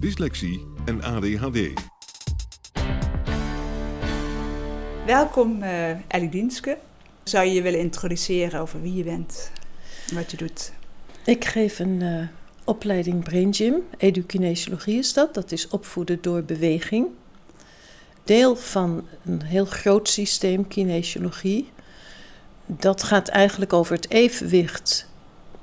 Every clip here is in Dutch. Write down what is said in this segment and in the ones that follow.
dyslexie en ADHD. Welkom uh, Ellie Dienske. Zou je je willen introduceren over wie je bent en wat je doet? Ik geef een uh, opleiding Brain Gym. Edukinesiologie is dat. Dat is opvoeden door beweging. Deel van een heel groot systeem kinesiologie. Dat gaat eigenlijk over het evenwicht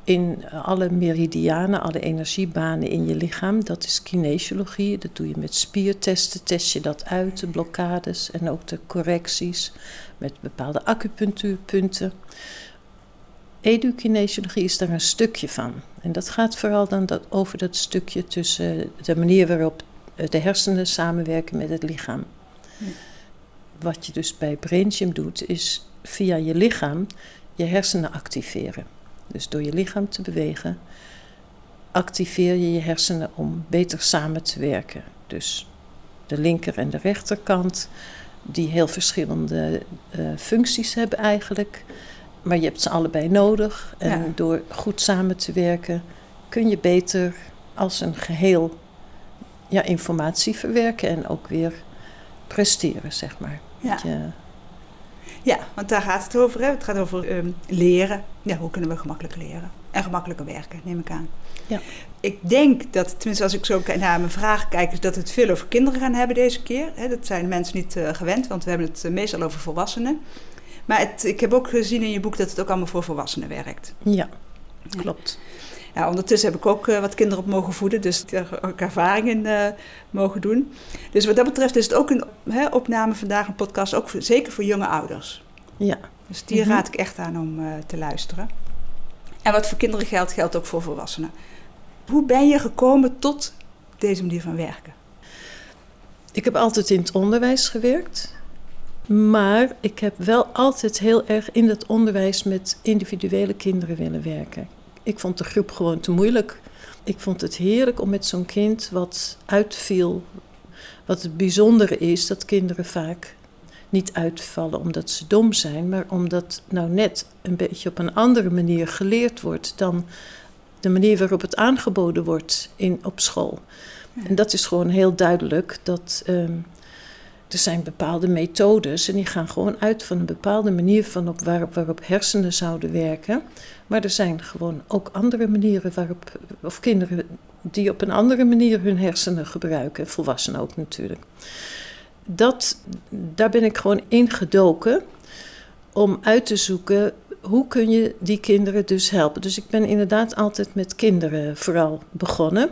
in alle meridianen, alle energiebanen in je lichaam. Dat is kinesiologie. Dat doe je met spiertesten, test je dat uit, de blokkades en ook de correcties met bepaalde acupunctuurpunten. Edukinesiologie is daar een stukje van. En dat gaat vooral dan dat, over dat stukje tussen de manier waarop de hersenen samenwerken met het lichaam. Wat je dus bij BrainGym doet, is via je lichaam je hersenen activeren. Dus door je lichaam te bewegen, activeer je je hersenen om beter samen te werken. Dus de linker en de rechterkant, die heel verschillende uh, functies hebben eigenlijk. Maar je hebt ze allebei nodig. En ja. door goed samen te werken, kun je beter als een geheel ja, informatie verwerken en ook weer presteren, zeg maar. Ja. Je, ja, want daar gaat het over. Hè? Het gaat over um, leren. Ja, hoe kunnen we gemakkelijker leren? En gemakkelijker werken, neem ik aan. Ja. Ik denk dat, tenminste als ik zo naar mijn vragen kijk, is dat we het veel over kinderen gaan hebben deze keer. Hè? Dat zijn mensen niet uh, gewend, want we hebben het uh, meestal over volwassenen. Maar het, ik heb ook gezien in je boek dat het ook allemaal voor volwassenen werkt. Ja, klopt. Ja, ondertussen heb ik ook uh, wat kinderen op mogen voeden, dus daar ook ervaringen uh, mogen doen. Dus wat dat betreft is het ook een hè, opname vandaag, een podcast, ook voor, zeker voor jonge ouders. Ja. Dus die mm -hmm. raad ik echt aan om uh, te luisteren. En wat voor kinderen geldt, geldt ook voor volwassenen. Hoe ben je gekomen tot deze manier van werken? Ik heb altijd in het onderwijs gewerkt. Maar ik heb wel altijd heel erg in het onderwijs met individuele kinderen willen werken. Ik vond de groep gewoon te moeilijk. Ik vond het heerlijk om met zo'n kind wat uitviel. Wat het bijzondere is dat kinderen vaak niet uitvallen omdat ze dom zijn, maar omdat nou net een beetje op een andere manier geleerd wordt dan de manier waarop het aangeboden wordt in, op school. Ja. En dat is gewoon heel duidelijk dat um, er zijn bepaalde methodes en die gaan gewoon uit van een bepaalde manier van op waarop, waarop hersenen zouden werken. Maar er zijn gewoon ook andere manieren waarop, of kinderen die op een andere manier hun hersenen gebruiken, volwassenen ook natuurlijk. Dat, daar ben ik gewoon ingedoken om uit te zoeken hoe kun je die kinderen dus helpen. Dus ik ben inderdaad altijd met kinderen vooral begonnen.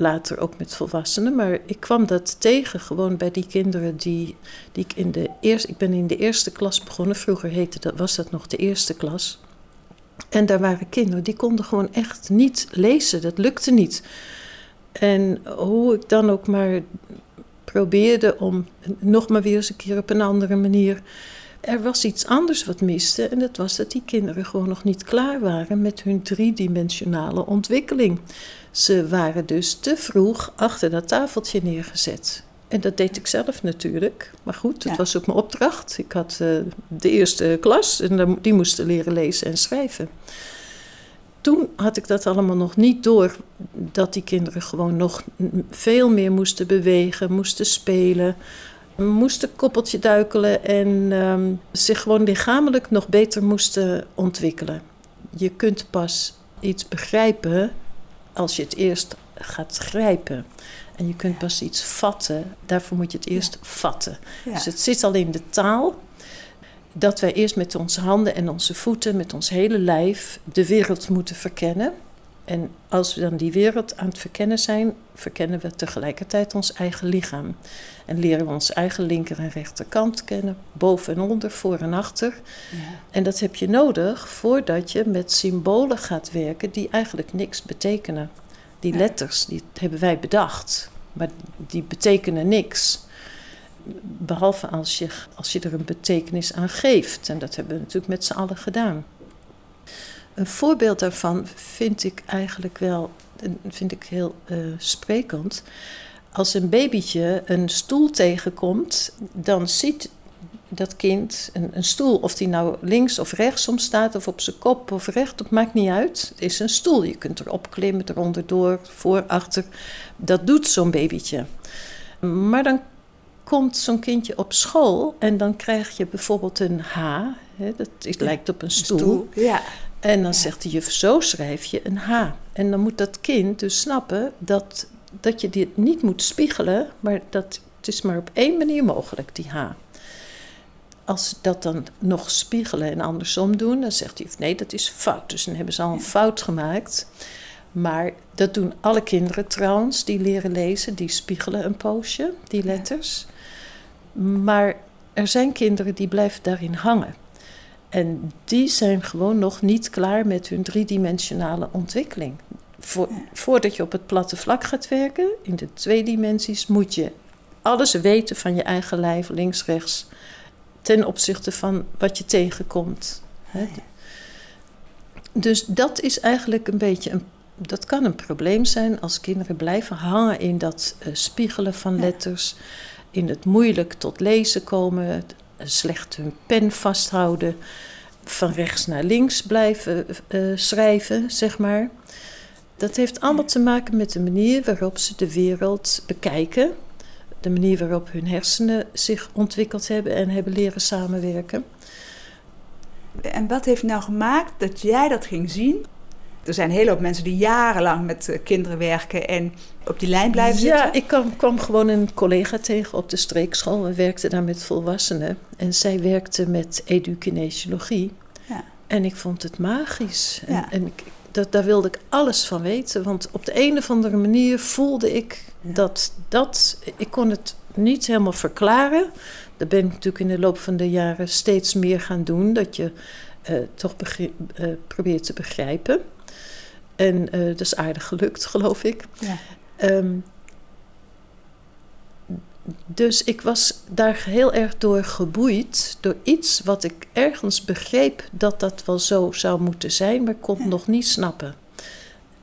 Later ook met volwassenen. Maar ik kwam dat tegen gewoon bij die kinderen die, die ik in de eerste... Ik ben in de eerste klas begonnen. Vroeger heette dat, was dat nog de eerste klas. En daar waren kinderen die konden gewoon echt niet lezen. Dat lukte niet. En hoe ik dan ook maar probeerde om nog maar weer eens een keer op een andere manier... Er was iets anders wat miste en dat was dat die kinderen gewoon nog niet klaar waren met hun driedimensionale ontwikkeling. Ze waren dus te vroeg achter dat tafeltje neergezet. En dat deed ik zelf natuurlijk. Maar goed, dat ja. was ook mijn opdracht. Ik had uh, de eerste klas en die moesten leren lezen en schrijven. Toen had ik dat allemaal nog niet door dat die kinderen gewoon nog veel meer moesten bewegen, moesten spelen, moesten koppeltje duikelen en um, zich gewoon lichamelijk nog beter moesten ontwikkelen. Je kunt pas iets begrijpen als je het eerst gaat grijpen. En je kunt pas iets vatten, daarvoor moet je het eerst vatten. Ja. Dus het zit al in de taal dat wij eerst met onze handen en onze voeten, met ons hele lijf, de wereld moeten verkennen. En als we dan die wereld aan het verkennen zijn, verkennen we tegelijkertijd ons eigen lichaam. En leren we onze eigen linker en rechterkant kennen, boven en onder, voor en achter. Ja. En dat heb je nodig voordat je met symbolen gaat werken die eigenlijk niks betekenen. Die Ja. letters, die hebben wij bedacht, maar die betekenen niks. Behalve als je, als je er een betekenis aan geeft. En dat hebben we natuurlijk met z'n allen gedaan. Een voorbeeld daarvan vind ik eigenlijk wel vind ik heel eh, sprekend. Als een babytje een stoel tegenkomt, dan ziet dat kind een, een stoel, of die nou links of rechtsom staat, of op zijn kop of recht, dat maakt niet uit. Het is een stoel. Je kunt erop klimmen, eronder door, voor, achter. Dat doet zo'n babytje. Maar dan komt zo'n kindje op school en dan krijg je bijvoorbeeld een H. Hè, dat is, lijkt op een stoel. Ja. En dan zegt de juf, zo schrijf je een H. En dan moet dat kind dus snappen dat, dat je dit niet moet spiegelen, maar dat het is maar op één manier mogelijk, die H. Als ze dat dan nog spiegelen en andersom doen, dan zegt de juf, nee, dat is fout. Dus dan hebben ze al een fout gemaakt. Maar dat doen alle kinderen trouwens, die leren lezen, die spiegelen een poosje, die letters. Maar er zijn kinderen die blijven daarin hangen. En die zijn gewoon nog niet klaar met hun driedimensionale ontwikkeling. Voor, Voordat je op het platte vlak gaat werken, in de twee dimensies, moet je alles weten van je eigen lijf, links, rechts, ten opzichte van wat je tegenkomt. Hè. Dus dat is eigenlijk een beetje een. Dat kan een probleem zijn als kinderen blijven hangen in dat eh, spiegelen van letters, in het moeilijk tot lezen komen, slecht hun pen vasthouden, van rechts naar links blijven eh, schrijven, zeg maar. Dat heeft allemaal te maken met de manier waarop ze de wereld bekijken, de manier waarop hun hersenen zich ontwikkeld hebben en hebben leren samenwerken. En wat heeft nou gemaakt dat jij dat ging zien? Er zijn een hele hoop mensen die jarenlang met eh, kinderen werken en op die lijn blijven ja, zitten. ik kwam, kwam gewoon een collega tegen op de streekschool. We werkten daar met volwassenen. En zij werkte met edukinesiologie. Ja. En ik vond het magisch. En, Ja. en ik, dat, daar wilde ik alles van weten. Want op de een of andere manier voelde ik dat dat... Ik kon het niet helemaal verklaren. Dat ben ik natuurlijk in de loop van de jaren steeds meer gaan doen. Dat je eh, toch eh, probeert te begrijpen. En eh, dat is aardig gelukt, geloof ik. Ja. Ehm, dus ik was daar heel erg door geboeid. Door iets wat ik ergens begreep dat dat wel zo zou moeten zijn, maar kon Ja. nog niet snappen.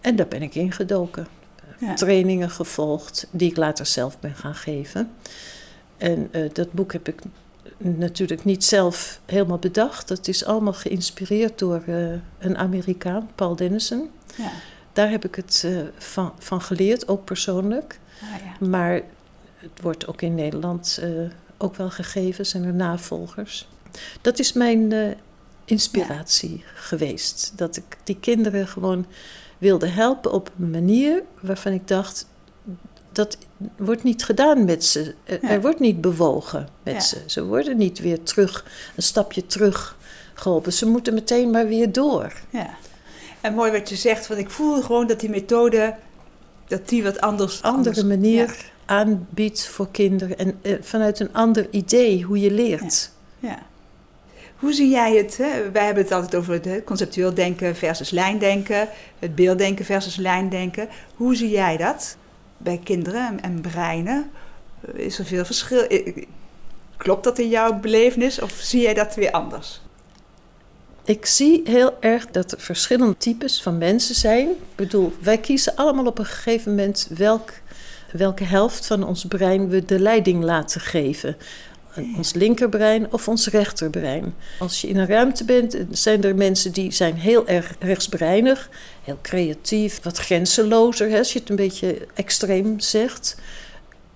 En daar ben ik ingedoken. Ja. Trainingen gevolgd, die ik later zelf ben gaan geven. En eh, dat boek heb ik natuurlijk niet zelf helemaal bedacht. Dat is allemaal geïnspireerd door eh, een Amerikaan, Paul Dennison. Ja. Daar heb ik het eh, van, van geleerd, ook persoonlijk. Ah, ja. Maar het wordt ook in Nederland eh, ook wel gegeven, zijn er navolgers. Dat is mijn eh, inspiratie geweest. Dat ik die kinderen gewoon wilde helpen op een manier waarvan ik dacht... dat wordt niet gedaan met ze. Er, Ja. wordt niet bewogen met Ja. ze. Ze worden niet weer terug, een stapje terug geholpen. Ze moeten meteen maar weer door. ja. En mooi wat je zegt, want ik voel gewoon dat die methode, dat die wat anders... andere anders- manier Ja. aanbiedt voor kinderen. En eh, vanuit een ander idee hoe je leert. Ja. Hoe zie jij het? Hè? Wij hebben het altijd over het conceptueel denken versus lijndenken, het beelddenken versus lijndenken. Hoe zie jij dat bij kinderen en, en breinen? Eh, Is er veel verschil? I- Klopt dat in jouw belevenis of zie jij dat weer anders? Ik zie heel erg dat er verschillende types van mensen zijn. Ik bedoel, wij kiezen allemaal op een gegeven moment welk, welke helft van ons brein we de leiding laten geven. Ons linkerbrein of ons rechterbrein. Als je in een ruimte bent, zijn er mensen die zijn heel erg rechtsbreinig, heel creatief, wat grenzelozer, hè, als je het een beetje extreem zegt.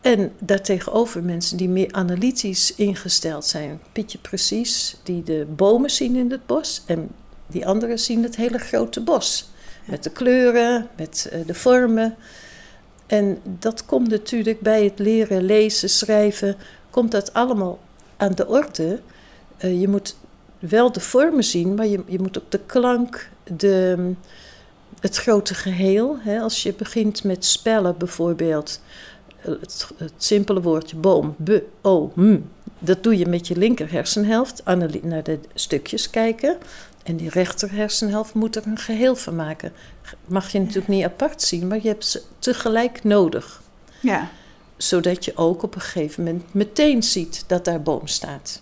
En daartegenover mensen die meer analytisch ingesteld zijn. Pietje precies, die de bomen zien in het bos. En die anderen zien het hele grote bos. Met de kleuren, met eh, de vormen. En dat komt natuurlijk bij het leren lezen, schrijven, komt dat allemaal aan de orde. Uh, je moet wel de vormen zien, maar je, je moet ook de klank, de, het grote geheel. Als je begint met spellen bijvoorbeeld, het, het simpele woordje boom, b, o, m. Dat doe je met je linker hersenhelft, naar de stukjes kijken. En die rechter hersenhelft moet er een geheel van maken. Mag je natuurlijk niet apart zien, maar je hebt ze tegelijk nodig. Ja. Zodat je ook op een gegeven moment meteen ziet dat daar boom staat.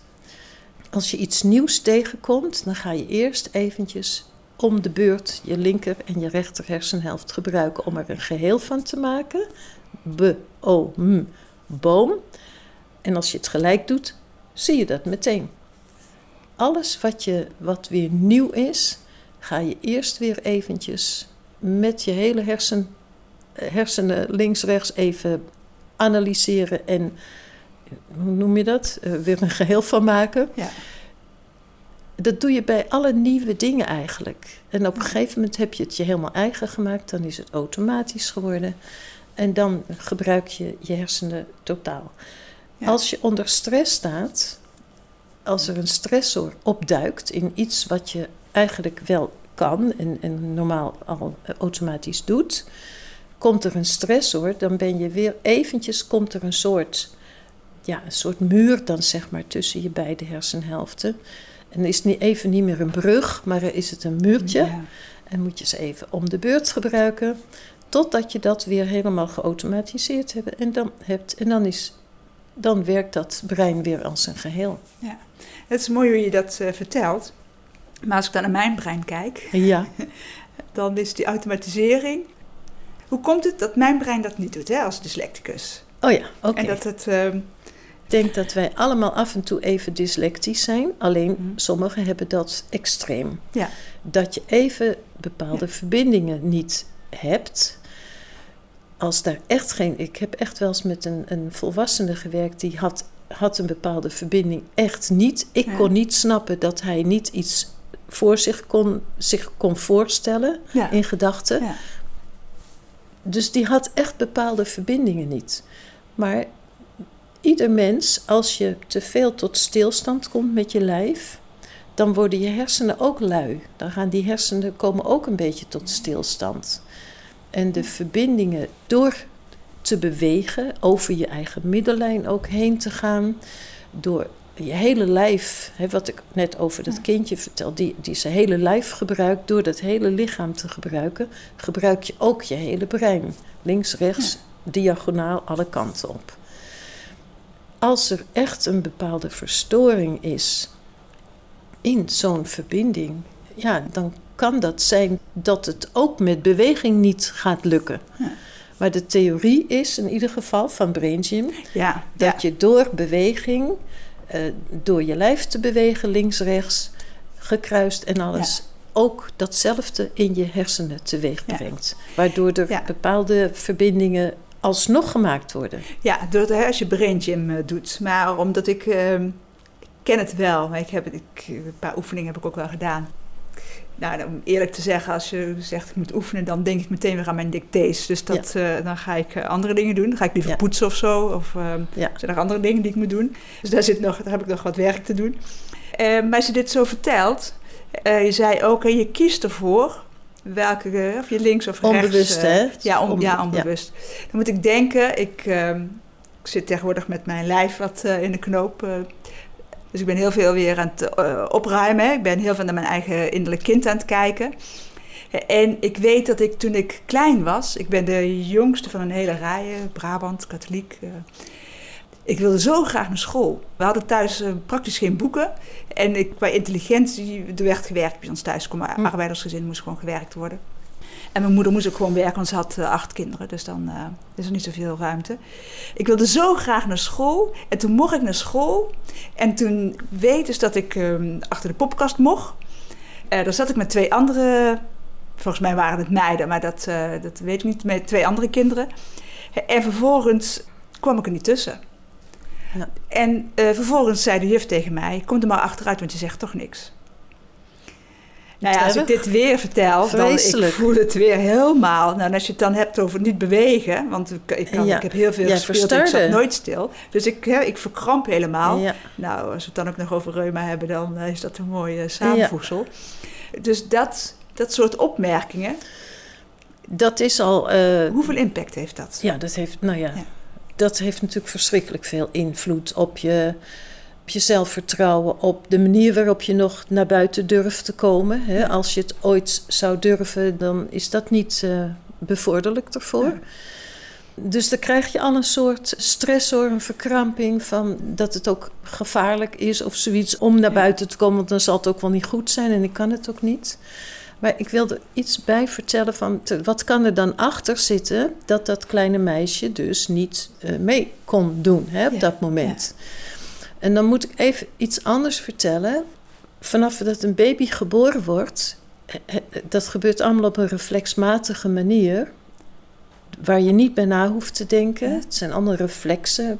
Als je iets nieuws tegenkomt, dan ga je eerst eventjes om de beurt je linker en je rechter hersenhelft gebruiken om er een geheel van te maken. B, O, M, boom. En als je het gelijk doet, zie je dat meteen. Alles wat, je, wat weer nieuw is, ga je eerst weer eventjes met je hele hersen, hersenen links-rechts even analyseren en hoe noem je dat? Uh, weer een geheel van maken. Ja. Dat doe je bij alle nieuwe dingen eigenlijk. En op een gegeven moment heb je het je helemaal eigen gemaakt, dan is het automatisch geworden. En dan gebruik je je hersenen totaal. Als je onder stress staat, als er een stressor opduikt in iets wat je eigenlijk wel kan en, en normaal al automatisch doet, komt er een stressor, dan ben je weer eventjes, komt er een soort, ja, een soort muur dan zeg maar tussen je beide hersenhelften. En is niet even niet meer een brug, maar is het een muurtje. En moet je ze even om de beurt gebruiken. Totdat je dat weer helemaal geautomatiseerd hebt. En dan, hebt, en dan, is, dan werkt dat brein weer als een geheel. Ja, het is mooi hoe je dat uh, vertelt. Maar als ik dan naar mijn brein kijk, ja. dan is die automatisering. Hoe komt het dat mijn brein dat niet doet hè, als dyslecticus? Oh ja, oké. En dat het. Uh, ik denk dat wij allemaal af en toe even dyslectisch zijn. Alleen mm. sommigen hebben dat extreem. Ja. Dat je even bepaalde ja. verbindingen niet hebt als daar echt geen. Ik heb echt wel eens met een, een volwassene gewerkt die had, had een bepaalde verbinding echt niet. Ik kon niet snappen dat hij niet iets voor zich kon, zich kon voorstellen in gedachten. Ja. Dus die had echt bepaalde verbindingen niet. Maar ieder mens, als je te veel tot stilstand komt met je lijf, dan worden je hersenen ook lui. Dan gaan die hersenen komen ook een beetje tot stilstand. En de verbindingen door te bewegen, over je eigen middellijn ook heen te gaan, door je hele lijf, hè, wat ik net over dat kindje vertel, die, die zijn hele lijf gebruikt, door dat hele lichaam te gebruiken, gebruik je ook je hele brein. Links, rechts, diagonaal, alle kanten op. Als er echt een bepaalde verstoring is in zo'n verbinding, ja, dan kan dat zijn dat het ook met beweging niet gaat lukken. Ja. Maar de theorie is in ieder geval van Brain Gym ja, dat je door beweging, uh, door je lijf te bewegen, links, rechts, gekruist en alles, ook datzelfde in je hersenen teweeg brengt. Waardoor er bepaalde verbindingen alsnog gemaakt worden. Ja, door als je Brain Gym uh, doet. Maar omdat ik. Uh, ik ken het wel, maar ik heb, ik, een paar oefeningen heb ik ook wel gedaan. Nou, om eerlijk te zeggen, als je zegt ik moet oefenen, dan denk ik meteen weer aan mijn dictées. Dus dat, uh, dan ga ik uh, andere dingen doen. Dan ga ik liever ja. poetsen of zo. Of uh, ja. zijn er andere dingen die ik moet doen. Dus daar, zit nog, daar heb ik nog wat werk te doen. maar als je dit zo vertelt, je zei ook, en je kiest ervoor welke, of je links of rechts. Onbewust, hè? Ja, on, ja, onbewust. Dan moet ik denken, ik, ehm, ik zit tegenwoordig met mijn lijf wat in de knoop dus ik ben heel veel weer aan het uh, opruimen. Ik ben heel veel naar mijn eigen innerlijk kind aan het kijken. En ik weet dat ik toen ik klein was, ik ben de jongste van een hele rij, Brabant, katholiek. Uh, ik wilde zo graag naar school. We hadden thuis uh, praktisch geen boeken. En ik, qua intelligentie, er werd gewerkt bij ons thuis. Kom, hm. arbeidersgezin moest gewoon gewerkt worden. En mijn moeder moest ook gewoon werken, want ze had uh, acht kinderen. Dus dan uh, is er niet zoveel ruimte. Ik wilde zo graag naar school. En toen mocht ik naar school. En toen weet dus dat ik um, achter de popkast mocht. Uh, daar zat ik met twee andere... Volgens mij waren het meiden, maar dat, dat weet ik niet. Met twee andere kinderen. En vervolgens kwam ik er niet tussen. Ja. En vervolgens zei de juf tegen mij... Kom er maar achteruit, want je zegt toch niks. Nou ja, als ik dit weer vertel, dan ik voel het weer helemaal. Nou, als je het dan hebt over niet bewegen, want ik, ik, kan, ik heb heel veel gespeeld en ik zat nooit stil. Dus ik, ik verkramp helemaal. Nou, als we het dan ook nog over reuma hebben, dan eh, is dat een mooi uh, samenvoegsel. Dus dat, dat soort opmerkingen. Dat is al... Uh, Hoeveel impact heeft dat? Ja, dat heeft, nou ja, dat heeft natuurlijk verschrikkelijk veel invloed op je op je zelfvertrouwen, op de manier waarop je nog naar buiten durft te komen. Hè? Als je het ooit zou durven, dan is dat niet uh, bevorderlijk ervoor. Dus dan krijg je al een soort stressor, een verkramping van dat het ook gevaarlijk is of zoiets om naar buiten te komen, want dan zal het ook wel niet goed zijn en ik kan het ook niet. Maar ik wilde iets bij vertellen van wat kan er dan achter zitten dat dat kleine meisje dus niet uh, mee kon doen hè, op dat moment. Ja. En dan moet ik even iets anders vertellen. Vanaf dat een baby geboren wordt, dat gebeurt allemaal op een reflexmatige manier. Waar je niet bij na hoeft te denken. Het zijn allemaal reflexen.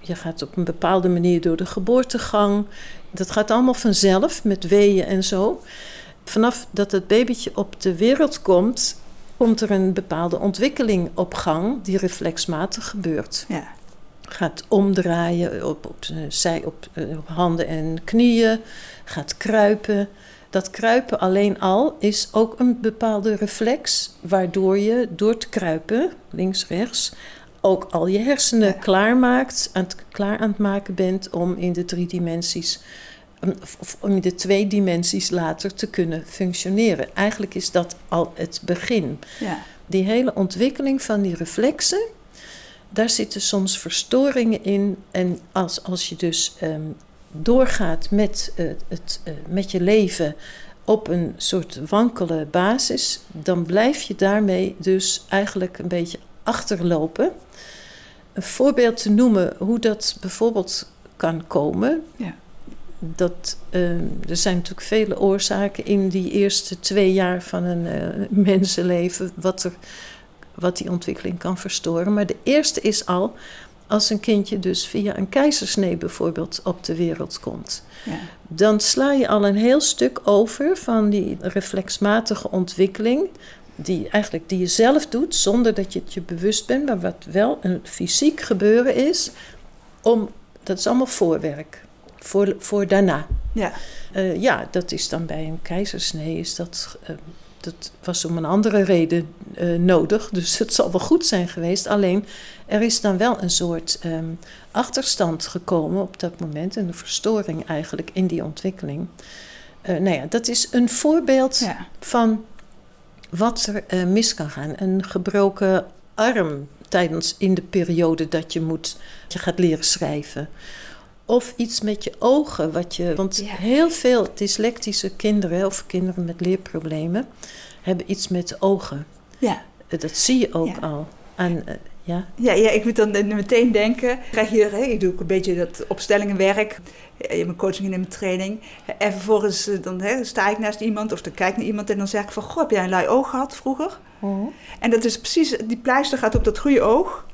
Je gaat op een bepaalde manier door de geboortegang. Dat gaat allemaal vanzelf met weeën en zo. Vanaf dat het babytje op de wereld komt, komt er een bepaalde ontwikkeling op gang die reflexmatig gebeurt. Ja gaat omdraaien op, op, zij, op, eh, op handen en knieën, gaat kruipen. Dat kruipen alleen al is ook een bepaalde reflex, waardoor je door te kruipen, links, rechts, ook al je hersenen klaarmaakt, aan het, klaar aan het maken bent om in de drie dimensies, of om in de twee dimensies later te kunnen functioneren. Eigenlijk is dat al het begin. Ja. Die hele ontwikkeling van die reflexen, daar zitten soms verstoringen in. En als, als je dus ehm, doorgaat met, uh, het, uh, met je leven op een soort wankele basis, dan blijf je daarmee dus eigenlijk een beetje achterlopen. Een voorbeeld te noemen hoe dat bijvoorbeeld kan komen. Ja. Dat, uh, er zijn natuurlijk vele oorzaken in die eerste twee jaar van een uh, mensenleven. Wat er wat die ontwikkeling kan verstoren. Maar de eerste is al als een kindje dus via een keizersnee bijvoorbeeld op de wereld komt. Ja. Dan sla je al een heel stuk over van die reflexmatige ontwikkeling. Die, eigenlijk, die je zelf doet zonder dat je het je bewust bent, maar wat wel een fysiek gebeuren is. Om, dat is allemaal voorwerk. Voor, voor daarna. Ja. Uh, ja, dat is dan bij een keizersnee is dat uh, dat was om een andere reden uh, nodig. Dus het zal wel goed zijn geweest. Alleen er is dan wel een soort um, achterstand gekomen op dat moment. En een verstoring eigenlijk in die ontwikkeling. Uh, nou ja, dat is een voorbeeld ja. van wat er uh, mis kan gaan. Een gebroken arm tijdens in de periode dat je moet, je gaat leren schrijven. Of iets met je ogen, wat je. Want heel veel dyslectische kinderen of kinderen met leerproblemen hebben iets met ogen. Ja. Eh, dat zie je ook al. En, uh, ja? Ja, ja, ik moet dan meteen denken. Krijg je, hè, ik doe ook een beetje dat opstellingenwerk. In mijn coaching en in mijn training. En vervolgens eh, dan hè, sta ik naast iemand of dan kijk ik naar iemand en dan zeg ik van... Goh, heb jij een lui oog gehad vroeger? Oh. En dat is precies, die pleister gaat op dat goede oog.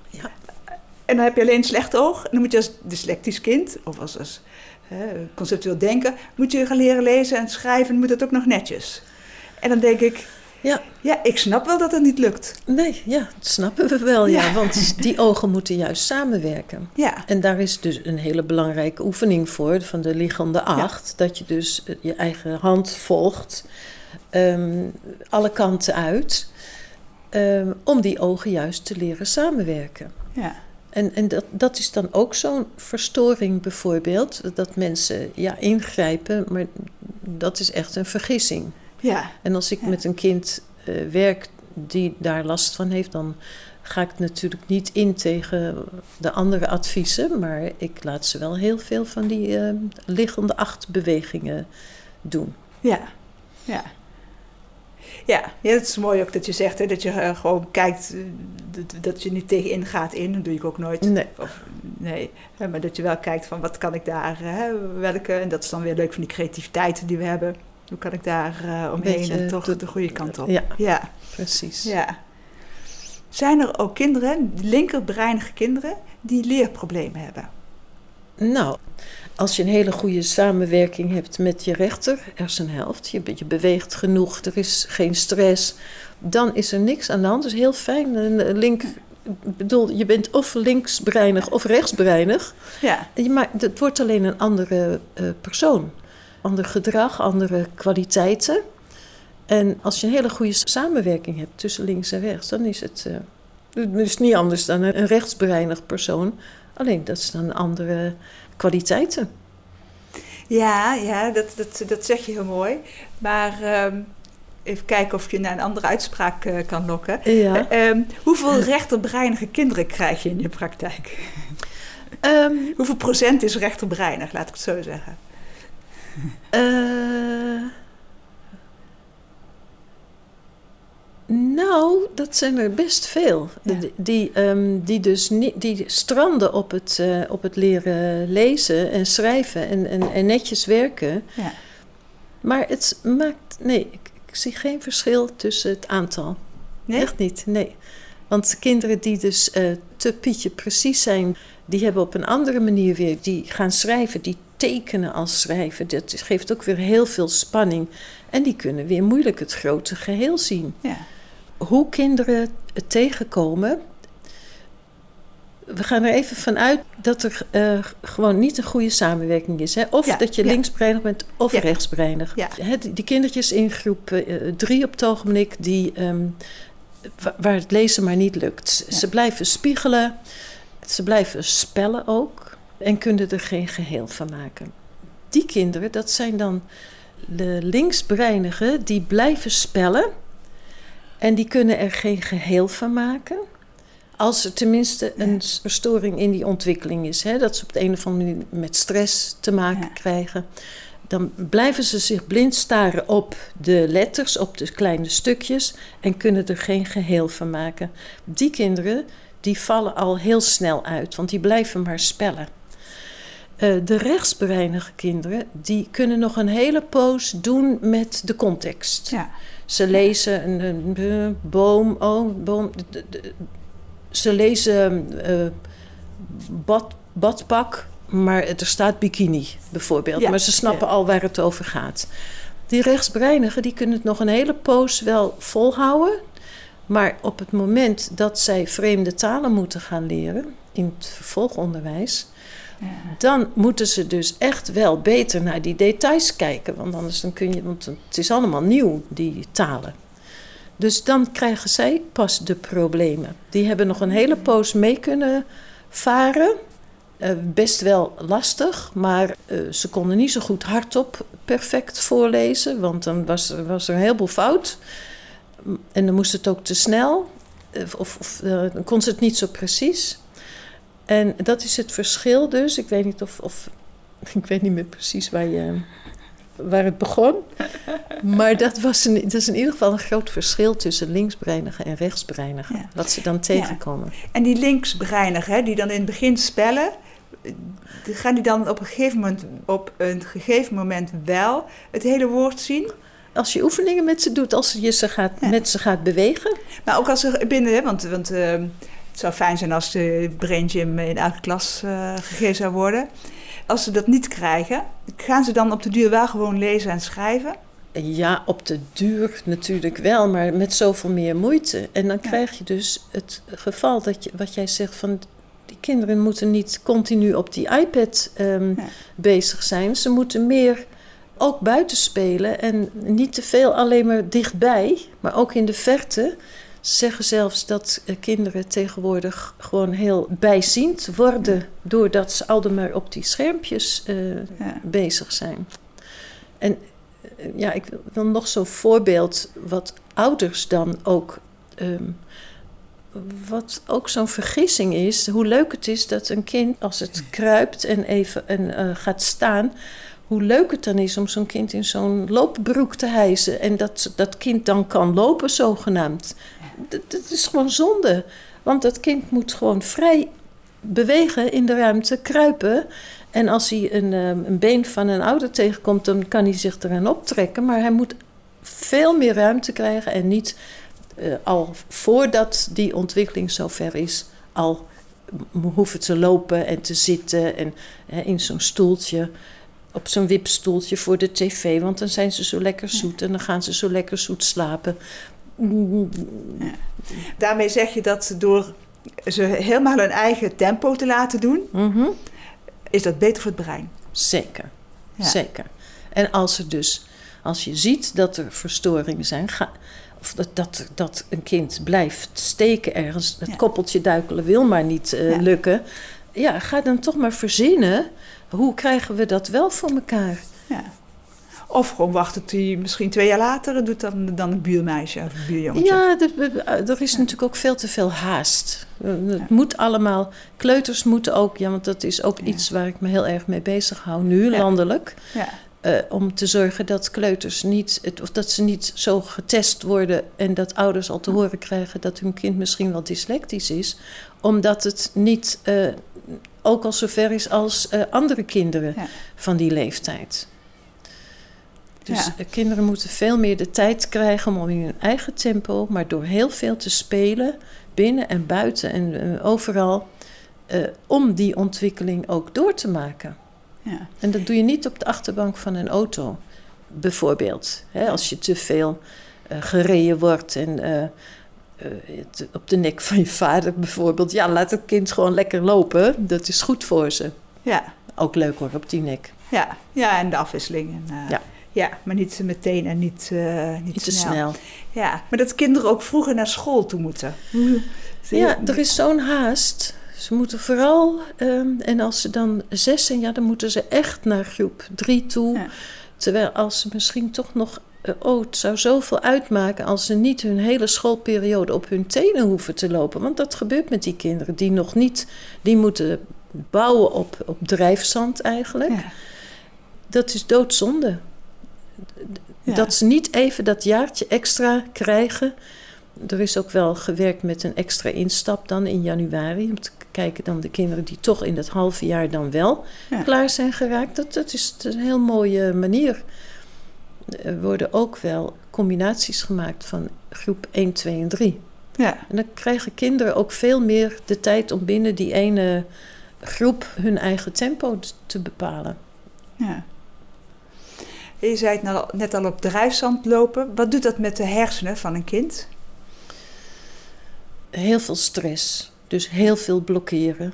En dan heb je alleen een slecht oog. En dan moet je als dyslectisch kind, of als, als hè, conceptueel denken, moet je gaan leren lezen en schrijven. moet dat ook nog netjes. En dan denk ik, ja. ja, ik snap wel dat het niet lukt. Nee, ja, dat snappen we wel, ja. Want die ogen moeten juist samenwerken. Ja. En daar is dus een hele belangrijke oefening voor, van de liggende acht. Dat je dus eh, je eigen hand volgt, ehm, alle kanten uit, um, om die ogen juist te leren samenwerken. Ja. En, en dat, dat is dan ook zo'n verstoring bijvoorbeeld, dat mensen ja, ingrijpen, maar dat is echt een vergissing. Ja. En als ik met een kind uh, werk die daar last van heeft, dan ga ik natuurlijk niet in tegen de andere adviezen, maar ik laat ze wel heel veel van die uh, liggende acht bewegingen doen. Ja, ja. Ja, ja, het is mooi ook dat je zegt hè, dat je uh, gewoon kijkt, dat, dat, je niet tegenin gaat in. Dat doe ik ook nooit. Nee. Of, nee. Maar dat je wel kijkt van wat kan ik daar, hè, welke. En dat is dan weer leuk van die creativiteit die we hebben. Hoe kan ik daar uh, omheen en toch de, goede kant op? Ja, ja. precies. Ja. Zijn er ook kinderen, linkerbreinige kinderen, die leerproblemen hebben? Nou, als je een hele goede samenwerking hebt met je rechter hersenhelft, je, je beweegt genoeg, er is geen stress, dan is er niks aan de hand. Dat is heel fijn. Een link, bedoel, je bent of linksbreinig of rechtsbreinig. Ja. Maar het wordt alleen een andere uh, persoon. Ander gedrag, andere kwaliteiten. En als je een hele goede samenwerking hebt tussen links en rechts, dan is het, het is niet anders dan een rechtsbreinig persoon. Alleen dat is dan andere kwaliteiten. Ja, ja dat, dat, dat zeg je heel mooi. Maar uh, even kijken of je naar een andere uitspraak uh, kan lokken. Ja. Uh, hoeveel rechterbreinige kinderen krijg je in je praktijk? Um, hoeveel procent is rechterbreinig, laat ik het zo zeggen? Uh, Nou, dat zijn er best veel. Ja. Die, die, um, die dus niet, die stranden op het, uh, op het leren lezen en schrijven en, en, en netjes werken. Ja. Maar het maakt. Nee, ik, ik, zie geen verschil tussen het aantal. Nee? Echt niet, nee. Want kinderen die dus uh, te pietje precies zijn, die hebben op een andere manier weer. Die gaan schrijven, die tekenen als schrijven. Dat geeft ook weer heel veel spanning. En die kunnen weer moeilijk het grote geheel zien. Ja. Hoe kinderen het tegenkomen. We gaan er even vanuit dat er uh, gewoon niet een goede samenwerking is. Hè? Of Ja, dat je ja. linksbreinig bent of Ja. rechtsbreinig. Hè, die, die kindertjes in groep uh, drie op het ogenblik, die, ehm, wa- waar het lezen maar niet lukt. Ze blijven spiegelen, ze blijven spellen ook en kunnen er geen geheel van maken. Die kinderen, dat zijn dan de linksbreinigen, die blijven spellen en die kunnen er geen geheel van maken. Als er tenminste een s- storing in die ontwikkeling is, hè, dat ze op de een of andere manier met stress te maken Ja. krijgen, dan blijven ze zich blind staren op de letters, op de kleine stukjes en kunnen er geen geheel van maken. Die kinderen die vallen al heel snel uit, want die blijven maar spellen. Eh, de rechtsbreinige kinderen die kunnen nog een hele poos doen met de context. Ja. Ze lezen een, een, boom, oh, boom. Ze lezen eh, bad, badpak, maar er staat bikini bijvoorbeeld. Ja, Maar ze snappen ja. al waar het over gaat. Die rechtsbreinigen die kunnen het nog een hele poos wel volhouden. Maar op het moment dat zij vreemde talen moeten gaan leren in het vervolgonderwijs. Dan moeten ze dus echt wel beter naar die details kijken. Want anders dan kun je, want het is allemaal nieuw, die talen. Dus dan krijgen zij pas de problemen. Die hebben nog een hele poos mee kunnen varen. Eh, best wel lastig, maar eh, ze konden niet zo goed hardop perfect voorlezen, want dan was, er- was er een heleboel fout. En dan moest het ook te snel, eh, of, of dan kon ze het niet zo precies. En dat is het verschil dus. Ik weet niet of, of ik weet niet meer precies waar, je, waar het begon. Maar dat, was een, dat is in ieder geval een groot verschil tussen linksbreinigen en rechtsbreinigen. Ja. Wat ze dan tegenkomen. En die linksbreinigen, die dan in het begin spellen, gaan die dan op een gegeven moment, op een gegeven moment wel het hele woord zien? Als je oefeningen met ze doet, als je ze gaat, Ja. met ze gaat bewegen. Maar ook als ze binnen, hè, want, want eh, het zou fijn zijn als de brain gym in elke klas eh, gegeven zou worden. Als ze dat niet krijgen, gaan ze dan op de duur wel gewoon lezen en schrijven? Ja, op de duur natuurlijk wel, maar met zoveel meer moeite. En dan Ja. krijg je dus het geval dat je, wat jij zegt van die kinderen moeten niet continu op die iPad ehm, Ja. bezig zijn. Ze moeten meer ook buiten spelen en niet te veel alleen maar dichtbij, maar ook in de verte. Ze zeggen zelfs dat eh, kinderen tegenwoordig gewoon heel bijziend worden doordat ze altijd maar op die schermpjes eh, Ja. bezig zijn. En eh, ja, ik wil- nog zo'n voorbeeld wat ouders dan ook. ehm, wat ook zo'n vergissing is, hoe leuk het is dat een kind als het kruipt en even en, gaat staan, hoe leuk het dan is om zo'n kind in zo'n loopbroek te hijsen en dat dat kind dan kan lopen zogenaamd. Dat, is gewoon zonde, want dat kind moet gewoon vrij bewegen in de ruimte, kruipen. En als hij een, ehm, een been van een ouder tegenkomt, dan kan hij zich eraan optrekken. Maar hij moet veel meer ruimte krijgen en niet eh, al voordat die ontwikkeling zover is, al hoeven te lopen en te zitten en hè, in zo'n stoeltje. Op zo'n wipstoeltje voor de tv, want dan zijn ze zo lekker zoet en dan gaan ze zo lekker zoet slapen. Daarmee zeg je dat door ze helemaal hun eigen tempo te laten doen, Mhm. is dat beter voor het brein. Zeker, Ja. zeker. En als er dus, als je ziet dat er verstoringen zijn, ga, of dat, dat, dat een kind blijft steken ergens, het Ja. koppeltje duikelen wil maar niet eh, Ja. lukken, ja, ga dan toch maar verzinnen. Hoe krijgen we dat wel voor elkaar? Ja. Of gewoon wachten tot hij misschien twee jaar later het doet dan, dan een buurmeisje of een buurjongetje. Ja, er, er is natuurlijk ook veel te veel haast. Eh, Het moet allemaal. Kleuters moeten ook, ja, want dat is ook Ja. iets waar ik me heel erg mee bezig hou nu, landelijk. Ja. Eh, om te zorgen dat kleuters niet, het- of dat ze niet zo getest worden en dat ouders al te horen krijgen dat hun kind misschien wel dyslectisch is, omdat het niet eh, ook al zover is als eh, andere kinderen van die leeftijd. Dus Ja. kinderen moeten veel meer de tijd krijgen om in hun eigen tempo, maar door heel veel te spelen, binnen en buiten en eh, overal, eh, om die ontwikkeling ook door te maken. Ja. En dat doe je niet op de achterbank van een auto, bijvoorbeeld. Hè, als je te veel eh, gereden wordt en het- op de nek van je vader bijvoorbeeld. Ja, laat het kind gewoon lekker lopen. Dat is goed voor ze. Ja. Ook leuk hoor, op die nek. Ja. ja, en de afwisseling. En, Ja. Ja, maar niet meteen en niet, eh, niet, Niet te snel. snel. Ja, maar dat kinderen ook vroeger naar school toe moeten. Hoe- Ja, er is zo'n haast. Ze moeten vooral, ehm, en als ze dan zes zijn, ja, dan moeten ze echt naar groep drie toe. Ja. Terwijl als ze misschien toch nog, eh, oh, het zou zoveel uitmaken als ze niet hun hele schoolperiode op hun tenen hoeven te lopen. Want dat gebeurt met die kinderen die nog niet, die moeten bouwen op, op drijfzand eigenlijk. Ja. Dat is doodzonde. Ja. Dat ze niet even dat jaartje extra krijgen. Er is ook wel gewerkt met een extra instap dan in januari. Om te kijken dan de kinderen die toch in dat halve jaar dan wel Ja. klaar zijn geraakt. Dat, dat, is, een heel mooie manier. Er worden ook wel combinaties gemaakt van groep 1, 2 en 3. Ja. En dan krijgen kinderen ook veel meer de tijd om binnen die ene groep hun eigen tempo te bepalen. Ja. Je zei het nou net al op drijfzand lopen. Wat doet dat met de hersenen van een kind? heel veel stress. Dus heel veel blokkeren.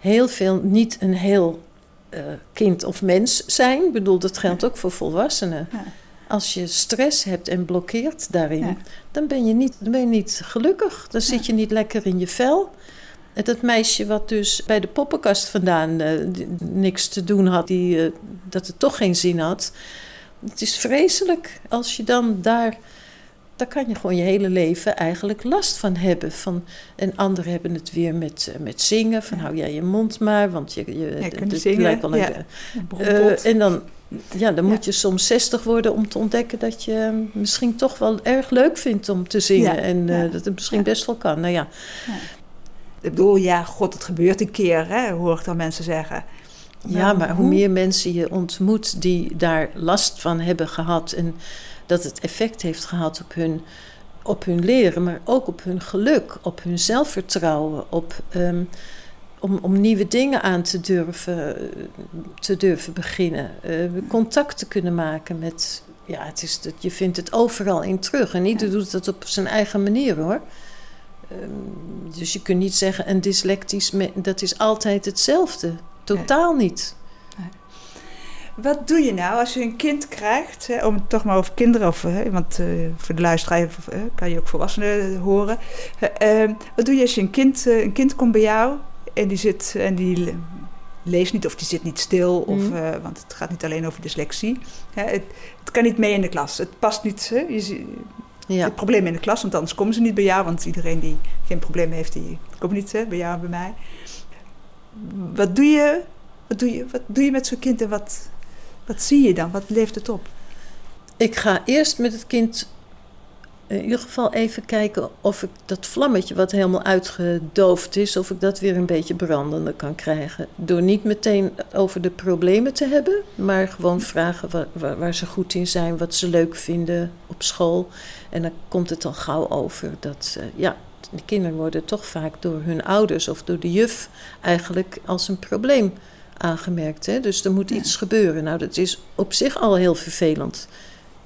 Heel veel niet een heel eh, kind of mens zijn. Ik bedoel, dat geldt ook voor volwassenen. Ja. Als je stress hebt en blokkeert daarin, Ja. dan, ben je niet, dan ben je niet gelukkig. Dan zit je niet lekker in je vel. En dat meisje wat dus bij de poppenkast vandaan die- niks te doen had, die, eh, dat het toch geen zin had. Het is vreselijk als je dan daar daar kan je gewoon je hele leven eigenlijk last van hebben. Van, en anderen hebben het weer met, eh, met zingen. Van Ja. hou jij je mond maar, want je, je, Ja, kunnen het zingen, lijkt wel een- ja. Eh, Brompot. en dan, ja, dan moet je soms 60 worden om te ontdekken dat je misschien toch wel erg leuk vindt om te zingen. En eh, dat het misschien best wel kan. Nou ja, Ik bedoel, ja, god, het gebeurt een keer, hè, hoor ik dan mensen zeggen. Ja, maar hoe meer mensen je ontmoet die daar last van hebben gehad. En dat het effect heeft gehad op hun, op hun leren, maar ook op hun geluk, op hun zelfvertrouwen, op, ehm, om, om nieuwe dingen aan te durven, te durven beginnen. eh, contact te kunnen maken met. Ja, het is, dat- je vindt het overal in terug. En ieder Ja. doet het op zijn eigen manier hoor. Ehm, dus je kunt niet zeggen een dyslectisch, dat is altijd hetzelfde. Totaal niet. Wat doe je nou als je een kind krijgt, hè, om het toch maar over kinderen, of, hè, want eh, voor de luisteraar eh, kan je ook volwassenen horen. Eh, eh, wat doe je als je een kind, eh, een kind komt bij jou en die zit en die le- leest niet of die zit niet stil, of, Mhm. want het gaat niet alleen over dyslexie. Hè, het, het kan niet mee in de klas, het past niet, hè, je, Ja. het probleem in de klas, want anders komen ze niet bij jou, want iedereen die geen probleem heeft, die komt niet hè, bij jou en bij mij. Wat doe je, wat doe je, wat doe je met zo'n kind en wat, wat zie je dan? Wat leeft het op? Ik ga eerst met het kind in ieder geval even kijken of ik dat vlammetje wat helemaal uitgedoofd is, of ik dat weer een beetje brandender kan krijgen. Door niet meteen over de problemen te hebben, maar gewoon vragen waar, waar, ze goed in zijn, wat ze leuk vinden op school. En dan komt het al gauw over dat, eh, ja, de kinderen worden toch vaak door hun ouders of door de juf eigenlijk als een probleem aangemerkt. Hè? Dus er moet iets gebeuren. Nou, dat is op zich al heel vervelend.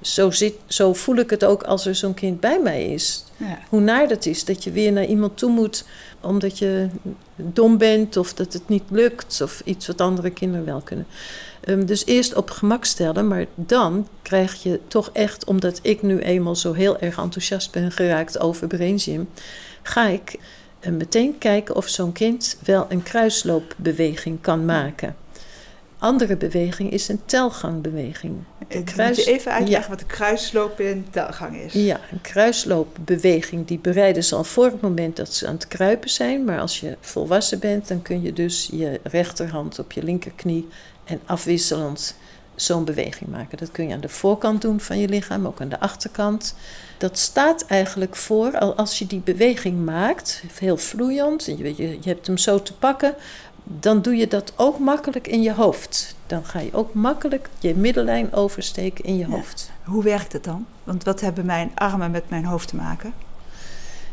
Zo, zit, zo voel ik het ook als er zo'n kind bij mij is. Ja. Hoe naar dat is dat je weer naar iemand toe moet omdat je dom bent of dat het niet lukt of iets wat andere kinderen wel kunnen. Ehm, dus eerst op gemak stellen, maar dan krijg je toch echt, omdat ik nu eenmaal zo heel erg enthousiast ben geraakt over Brainsium, ga ik eh, meteen kijken of zo'n kind wel een kruislooppbeweging kan maken. Andere beweging is een telgangbeweging. Kruis- Moet je even uitleggen ja. wat de kruisloop in telgang is? Ja, een kruisloopbeweging die bereiden ze al voor het moment dat ze aan het kruipen zijn. Maar als je volwassen bent, dan kun je dus je rechterhand op je linkerknie en afwisselend zo'n beweging maken. Dat kun je aan de voorkant doen van je lichaam, ook aan de achterkant. Dat staat eigenlijk voor, al als je die beweging maakt, heel vloeiend, en je, je, je hebt hem zo te pakken, dan doe je dat ook makkelijk in je hoofd. Dan ga je ook makkelijk je middellijn oversteken in je Ja. hoofd. Hoe werkt het dan? Want wat hebben mijn armen met mijn hoofd te maken?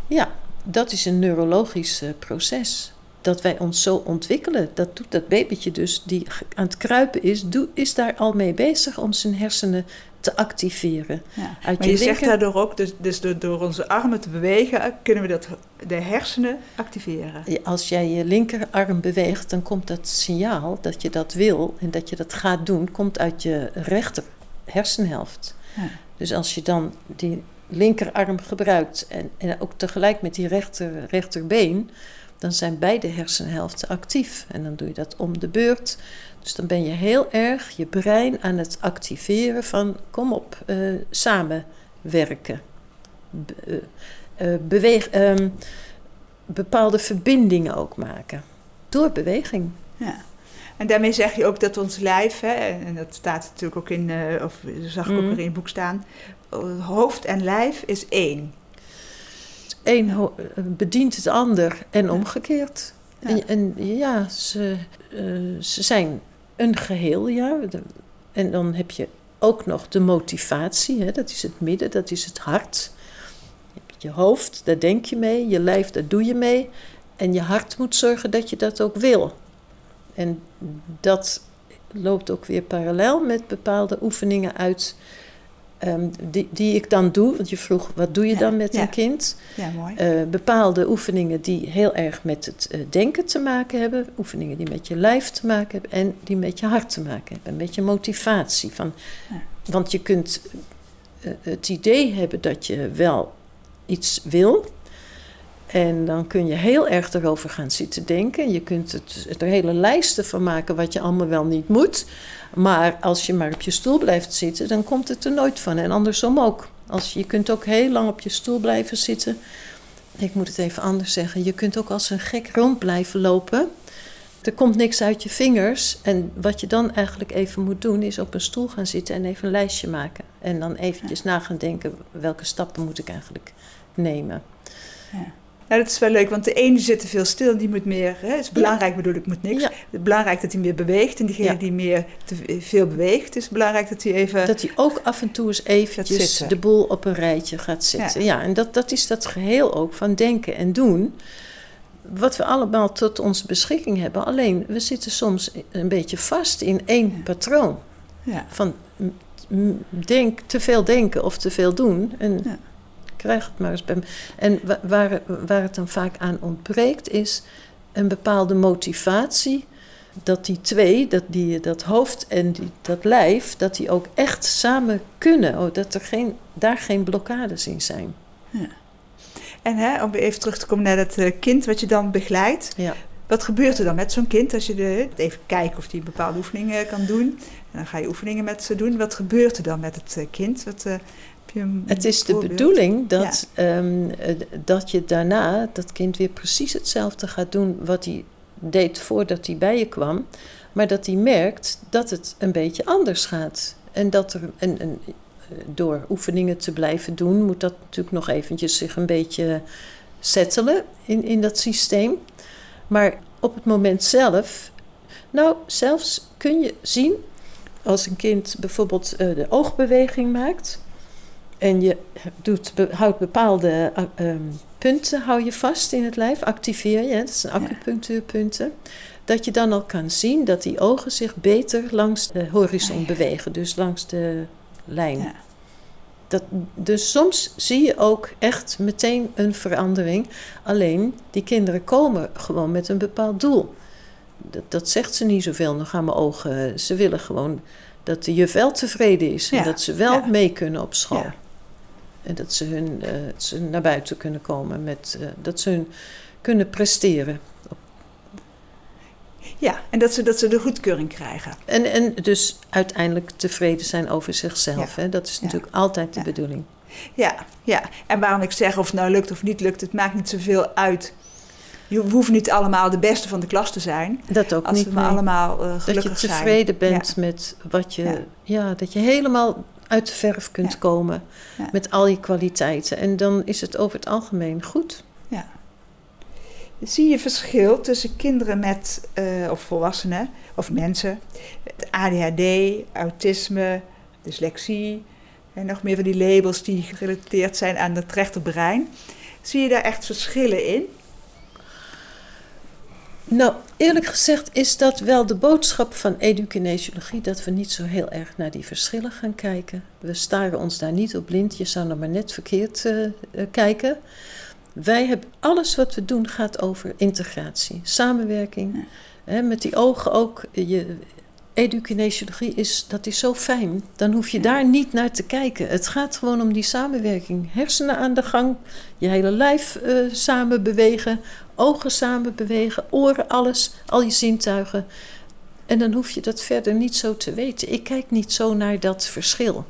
Ja, dat is een neurologisch eh, proces. Dat wij ons zo ontwikkelen. Dat doet dat babytje dus, die aan het kruipen is, doe, is daar al mee bezig om zijn hersenen te activeren. Ja. Uit Maar je zegt linker- daardoor ook, dus, dus door, door onze armen te bewegen, kunnen we dat, de hersenen activeren. Als jij je linkerarm beweegt, dan komt dat signaal dat je dat wil en dat je dat gaat doen, komt uit je rechter hersenhelft. Ja. Dus als je dan die linkerarm gebruikt en, en ook tegelijk met die rechter, rechterbeen, dan zijn beide hersenhelften actief. En dan doe je dat om de beurt. Dus dan ben je heel erg je brein aan het activeren van kom op, eh, samenwerken. Be- eh, eh, beweeg, ehm, bepaalde verbindingen ook maken. Door beweging. Ja. En daarmee zeg je ook dat ons lijf, hè, en dat staat natuurlijk ook in, eh, of zag ik ook weer in je boek staan, hoofd en lijf is één. Eh, bedient het ander en omgekeerd. Ja. En, en ja, ze, eh, ze zijn een geheel, ja. En dan heb je ook nog de motivatie, hè, dat is het midden, dat is het hart. Je hebt je hoofd, daar denk je mee, je lijf, daar doe je mee. En je hart moet zorgen dat je dat ook wil. En dat loopt ook weer parallel met bepaalde oefeningen uit, ehm, die, die ik dan doe. Want je vroeg, wat doe je Ja, dan met ja. een kind? Ja, mooi. Eh, bepaalde oefeningen die heel erg met het eh, denken te maken hebben, oefeningen die met je lijf te maken hebben en die met je hart te maken hebben, met je motivatie. Van, Ja. Want je kunt eh, het idee hebben dat je wel iets wil. En dan kun je heel erg erover gaan zitten denken. Je kunt het, er hele lijsten van maken wat je allemaal wel niet moet. Maar als je maar op je stoel blijft zitten, dan komt het er nooit van. En andersom ook. Als je, je kunt ook heel lang op je stoel blijven zitten. Ik moet het even anders zeggen. Je kunt ook als een gek rond blijven lopen. Er komt niks uit je vingers. En wat je dan eigenlijk even moet doen, is op een stoel gaan zitten en even een lijstje maken. En dan eventjes na gaan denken, welke stappen moet ik eigenlijk nemen. Ja, dat is wel leuk, want de ene zit te veel stil en die moet meer. Hè, het is belangrijk, bedoel ik, moet niks. Ja. Het is belangrijk dat hij meer beweegt. En diegene Ja. die meer te veel beweegt, het is belangrijk dat hij even. Dat hij ook af en toe eens eventjes zitten. de boel op een rijtje gaat zetten. Ja, en dat, dat is dat geheel ook van denken en doen. Wat we allemaal tot onze beschikking hebben. Alleen, we zitten soms een beetje vast in één patroon. ja. Van denk, te veel denken of te veel doen. En Ja. Krijg het maar eens bij me. En wa- waar, waar het dan vaak aan ontbreekt, is een bepaalde motivatie. Dat die twee, dat, die, dat hoofd en die, dat lijf, dat die ook echt samen kunnen. Oh, dat er geen, daar geen blokkades in zijn. En hè, om even terug te komen naar dat eh, kind wat je dan begeleidt. Ja. Wat gebeurt er dan met zo'n kind als je de, even kijkt of die bepaalde oefeningen kan doen? En dan ga je oefeningen met ze doen. Wat gebeurt er dan met het eh, kind? Wat, eh, je een Het is de bedoeling dat, ehm, eh, dat je daarna dat kind weer precies hetzelfde gaat doen wat hij deed voordat hij bij je kwam. Maar dat hij merkt dat het een beetje anders gaat. En dat er een, een, eh, door oefeningen te blijven doen, moet dat natuurlijk nog eventjes zich een beetje settelen in, in dat systeem. Maar op het moment zelf, nou, zelfs kun je zien als een kind bijvoorbeeld eh, de oogbeweging maakt. En je doet, houdt bepaalde uh, punten hou je vast in het lijf, activeer je, dat zijn acupunctuurpunten. Dat je dan al kan zien dat die ogen zich beter langs de horizon bewegen, dus langs de lijn. Dat, dus soms zie je ook echt meteen een verandering. Alleen die kinderen komen gewoon met een bepaald doel. Dat, dat zegt ze niet zoveel nog aan mijn ogen. Ze willen gewoon dat de juf wel tevreden is en dat ze wel mee kunnen op school. En dat ze, hun, uh, ze naar buiten kunnen komen, met, uh, dat ze hun kunnen presteren. Ja, en dat ze, dat ze de goedkeuring krijgen. En, en dus uiteindelijk tevreden zijn over zichzelf. Hè? Dat is natuurlijk altijd de bedoeling. Ja, ja, en waarom ik zeg of het nou lukt of niet lukt, het maakt niet zoveel uit. Je hoeft niet allemaal de beste van de klas te zijn. Dat ook als niet. Als we allemaal uh, gelukkig zijn. Dat je tevreden zijn. bent met wat je... Ja. dat je helemaal uit de verf kunt komen met al je kwaliteiten. En dan is het over het algemeen goed. Ja. Zie je verschil tussen kinderen met, uh, of volwassenen, of mensen, ADHD, autisme, dyslexie en nog meer van die labels die gerelateerd zijn aan het rechterbrein. Zie je daar echt verschillen in? Nou, eerlijk gezegd is dat wel de boodschap van edukinesiologie... dat we niet zo heel erg naar die verschillen gaan kijken. We staren ons daar niet op blind. Je zou nog maar net verkeerd uh, uh, kijken. Wij hebben, alles wat we doen gaat over integratie, samenwerking. Ja. Hè, met die ogen ook. Je, edukinesiologie is, dat is zo fijn. Dan hoef je daar niet naar te kijken. Het gaat gewoon om die samenwerking. Hersenen aan de gang, je hele lijf uh, samen bewegen, ogen samen bewegen, oren, alles, al je zintuigen. En dan hoef je dat verder niet zo te weten. Ik kijk niet zo naar dat verschil.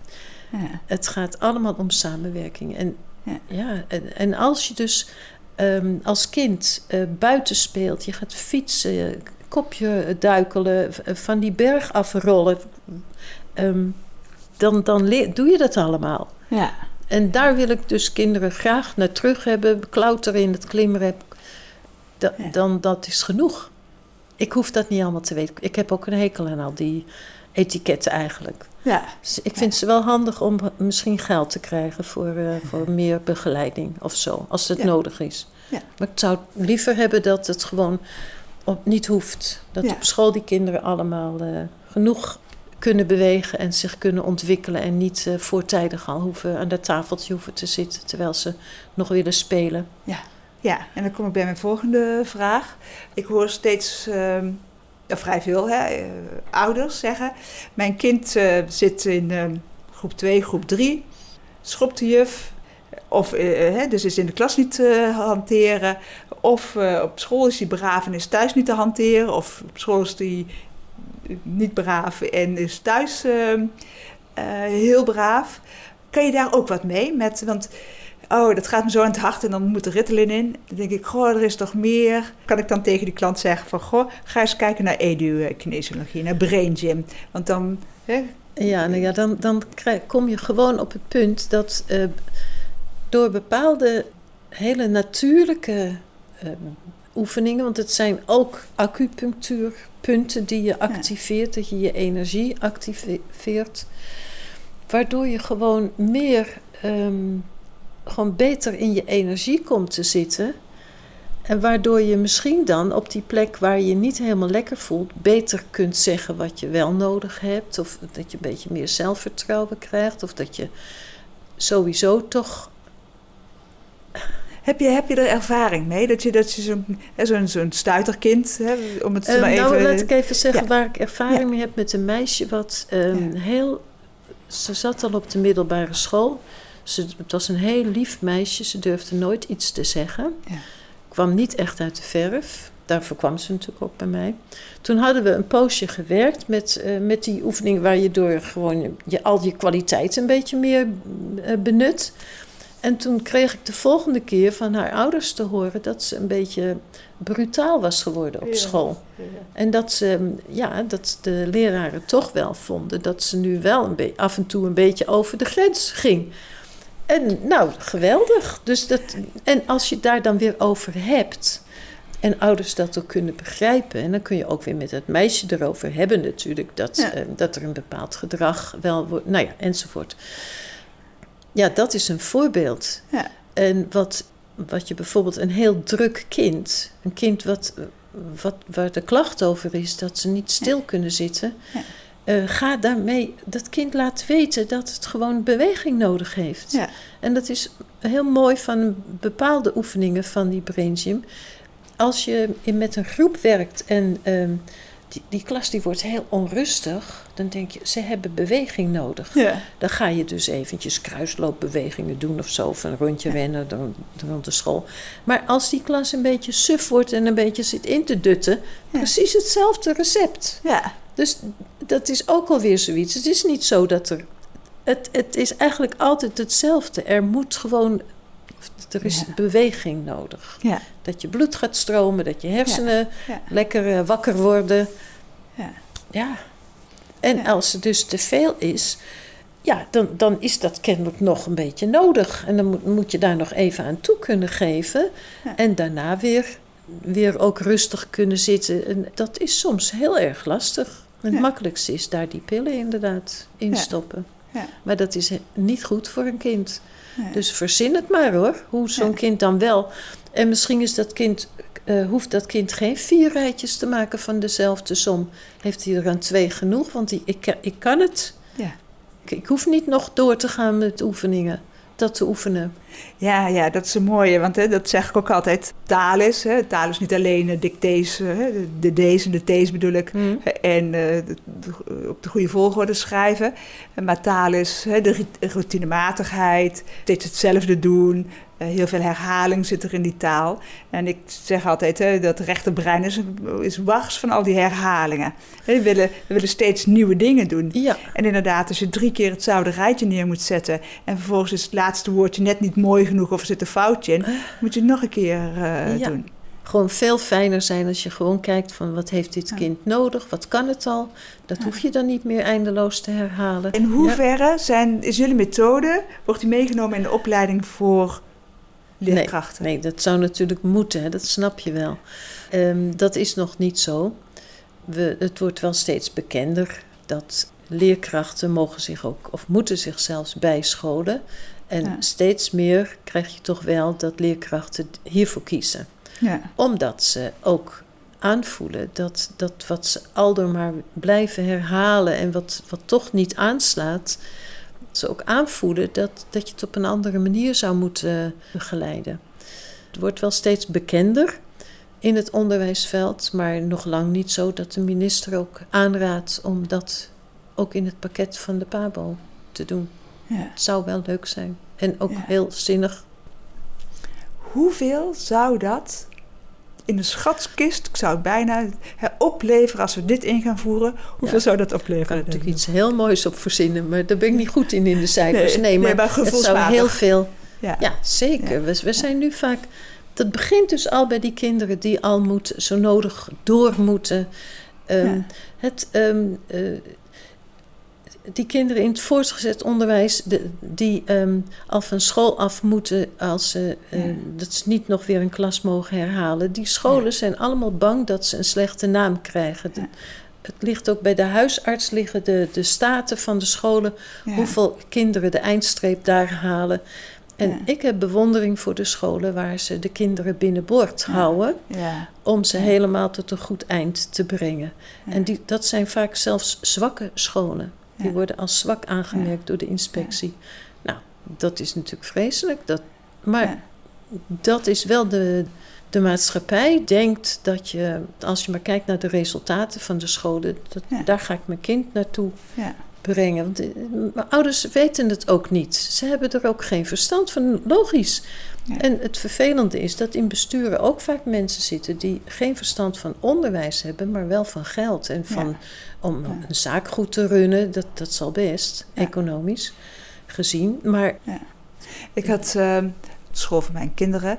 Ja. Het gaat allemaal om samenwerking. En, ja. ja en, en, als je dus um, als kind uh, buiten speelt, je gaat fietsen, kopje duikelen, van die berg afrollen, um, dan, dan doe je dat allemaal. Ja. En daar wil ik dus kinderen graag naar terug hebben, klauteren in het klimrep. Da, ja. Dan dat is genoeg. Ik hoef dat niet allemaal te weten. Ik heb ook een hekel aan al die etiketten eigenlijk. Ja. Dus ik vind ja. ze wel handig om misschien geld te krijgen voor, uh, voor meer begeleiding of zo, als het Ja. nodig is. Ja. Maar ik zou liever hebben dat het gewoon op, niet hoeft. Dat Ja. op school die kinderen allemaal eh, genoeg kunnen bewegen en zich kunnen ontwikkelen en niet eh, voortijdig al hoeven aan dat tafeltje hoeven te zitten terwijl ze nog willen spelen. Ja, en dan kom ik bij mijn volgende vraag. Ik hoor steeds, ehm, ja, vrij veel, hè, eh, ouders zeggen... mijn kind zit in ehm, groep 2, groep 3, schopt de juf... Of dus is in de klas niet te hanteren. Of eh, op school is hij braaf en is thuis niet te hanteren. Of op school is hij niet braaf en is thuis ehm, eh, heel braaf. Kan je daar ook wat mee? Met, want oh, dat gaat me zo aan het hart en dan moet er Ritalin in. Dan denk ik, goh, er is toch meer. Kan ik dan tegen die klant zeggen van, goh, ga eens kijken naar edu-kinesiologie, naar brain gym. Want dan... Hè, Ja, nou ja, dan, dan kom je gewoon op het punt dat eh, door bepaalde hele natuurlijke eh, oefeningen, want het zijn ook acupunctuurpunten die je activeert, dat je je energie activeert, waardoor je gewoon meer, ehm, gewoon beter in je energie komt te zitten. En waardoor je misschien dan op die plek waar je je niet helemaal lekker voelt, beter kunt zeggen wat je wel nodig hebt. Of dat je een beetje meer zelfvertrouwen krijgt. Of dat je sowieso toch. Heb, je, heb je er ervaring mee? Dat je, dat je zo'n zo'n zo'n stuiterkind, hè, om het Eh, maar even... Nou, laat ik even zeggen Ja. waar ik ervaring Ja. mee heb met een meisje wat ehm, Ja. heel. Ze zat al op de middelbare school. Ze, het was een heel lief meisje. Ze durfde nooit iets te zeggen. Kwam niet echt uit de verf. Daarvoor kwam ze natuurlijk ook bij mij. Toen hadden we een poosje gewerkt met, eh, met die oefening waar je door gewoon je, je- al je kwaliteiten een beetje meer eh, benut. En toen kreeg ik de volgende keer van haar ouders te horen dat ze een beetje brutaal was geworden op Ja. school. Ja. En dat, ze, ja, dat de leraren toch wel vonden dat ze nu wel een be- af en toe een beetje over de grens ging. En nou, geweldig. Dus dat, en als je daar dan weer over hebt en ouders dat ook kunnen begrijpen, en dan kun je ook weer met het meisje erover hebben natuurlijk, dat, Ja. eh, dat er een bepaald gedrag wel wordt, nou ja, enzovoort. Ja, dat is een voorbeeld. Ja. En wat, wat je bijvoorbeeld een heel druk kind, een kind wat, wat, waar de klacht over is dat ze niet stil kunnen zitten, Ja. eh, ga daarmee dat kind laten weten dat het gewoon beweging nodig heeft. Ja. En dat is heel mooi van bepaalde oefeningen van die Brain Gym. Als je in, met een groep werkt en ehm, die, die klas die wordt heel onrustig, dan denk je, ze hebben beweging nodig. Ja. Dan ga je dus eventjes kruisloopbewegingen doen of zo, of een rondje rennen rond, rond de school. Maar als die klas een beetje suf wordt en een beetje zit in te dutten, precies hetzelfde recept. Ja. Dus dat is ook alweer zoiets. Het is niet zo dat er. Het, het is eigenlijk altijd hetzelfde. Er moet gewoon. Er is Ja. beweging nodig. Ja. Dat je bloed gaat stromen, dat je hersenen Ja. lekker eh, wakker worden. Ja. Ja. En als het dus te veel is, ja, dan, dan is dat kennelijk nog een beetje nodig. En dan moet, moet je daar nog even aan toe kunnen geven. En daarna weer, weer ook rustig kunnen zitten. En dat is soms heel erg lastig. Het makkelijkste is daar die pillen inderdaad in Ja. Maar dat is niet goed voor een kind. Nee. Dus verzin het maar hoor, hoe zo'n Ja. kind dan wel. En misschien is dat kind, eh, hoeft dat kind geen vier rijtjes te maken van dezelfde som. Heeft hij er aan twee genoeg? Want die, ik, ik kan het. Ja. Ik, ik hoef niet nog door te gaan met oefeningen. Dat te oefenen. Ja, ja, dat is een mooie, want hè, dat zeg ik ook altijd. Taal is, hè, taal is niet alleen de dictées, hè, de- D's en de T's bedoel ik. hè, En eh, de- de- op de goede volgorde schrijven. Maar taal is hè, de routinematigheid, steeds hetzelfde doen. Eh, heel veel herhaling zit er in die taal. En ik zeg altijd, hè, dat rechterbrein is, is wars van al die herhalingen. We willen, we willen steeds nieuwe dingen doen. Ja, En inderdaad, als je drie keer hetzelfde rijtje neer moet zetten... en vervolgens is het laatste woordje net niet mooi genoeg... of er zit een foutje in, moet je het nog een keer eh, Ja. doen. gewoon veel fijner zijn als je gewoon kijkt van wat heeft dit kind nodig? Wat kan het al? Dat hoef je dan niet meer eindeloos te herhalen. In hoeverre zijn, is jullie methode... wordt die meegenomen in de opleiding voor leerkrachten? Nee, dat zou natuurlijk moeten, hè, dat snap je wel. Ehm, dat is nog niet zo. We, het wordt wel steeds bekender dat leerkrachten mogen zich ook, of moeten zich zelfs bijscholen. En Ja. steeds meer krijg je toch wel dat leerkrachten hiervoor kiezen. Ja. Omdat ze ook aanvoelen dat, dat wat ze aldoor maar blijven herhalen en wat, wat toch niet aanslaat, ze ook aanvoelen dat, dat je het op een andere manier zou moeten begeleiden. Het wordt wel steeds bekender in het onderwijsveld, maar nog lang niet zo dat de minister ook aanraadt om dat ook in het pakket van de PABO te doen. Ja. Het zou wel leuk zijn en ook Ja. heel zinnig. Hoeveel zou dat in de schatkist, ik zou het bijna hè, opleveren... als we dit in gaan voeren? Hoeveel Ja. zou dat Ik kan opleveren? er natuurlijk iets heel moois op verzinnen, maar daar ben ik niet goed in in de cijfers. Nee, Nee, maar, nee, maar het zou heel veel. Ja. Ja, zeker. We, we zijn nu vaak. Dat begint dus al bij die kinderen die al moeten, zo nodig door moeten. Ehm. Het. ehm, eh, die kinderen in het voortgezet onderwijs, de, die ehm, al van school af moeten als ze, eh, Ja. dat ze niet nog weer een klas mogen herhalen. Die scholen Ja. zijn allemaal bang dat ze een slechte naam krijgen. Ja. Het ligt ook bij de huisarts liggen de, de staten van de scholen, hoeveel kinderen de eindstreep daar halen. En ik heb bewondering voor de scholen waar ze de kinderen binnenboord houden om ze helemaal tot een goed eind te brengen. En die, dat zijn vaak zelfs zwakke scholen. Die worden als zwak aangemerkt door de inspectie. Nou, dat is natuurlijk vreselijk. Dat, maar dat is wel de, de maatschappij denkt dat je, als je maar kijkt naar de resultaten van de scholen, dat, Ja. daar ga ik mijn kind naartoe Ja. brengen. Want eh, mijn ouders weten het ook niet. Ze hebben er ook geen verstand van. Logisch. Ja. En het vervelende is dat in besturen ook vaak mensen zitten die geen verstand van onderwijs hebben, maar wel van geld. En van Ja. om Ja. een zaak goed te runnen, dat, dat zal best, economisch gezien. Maar Ik had de school van mijn kinderen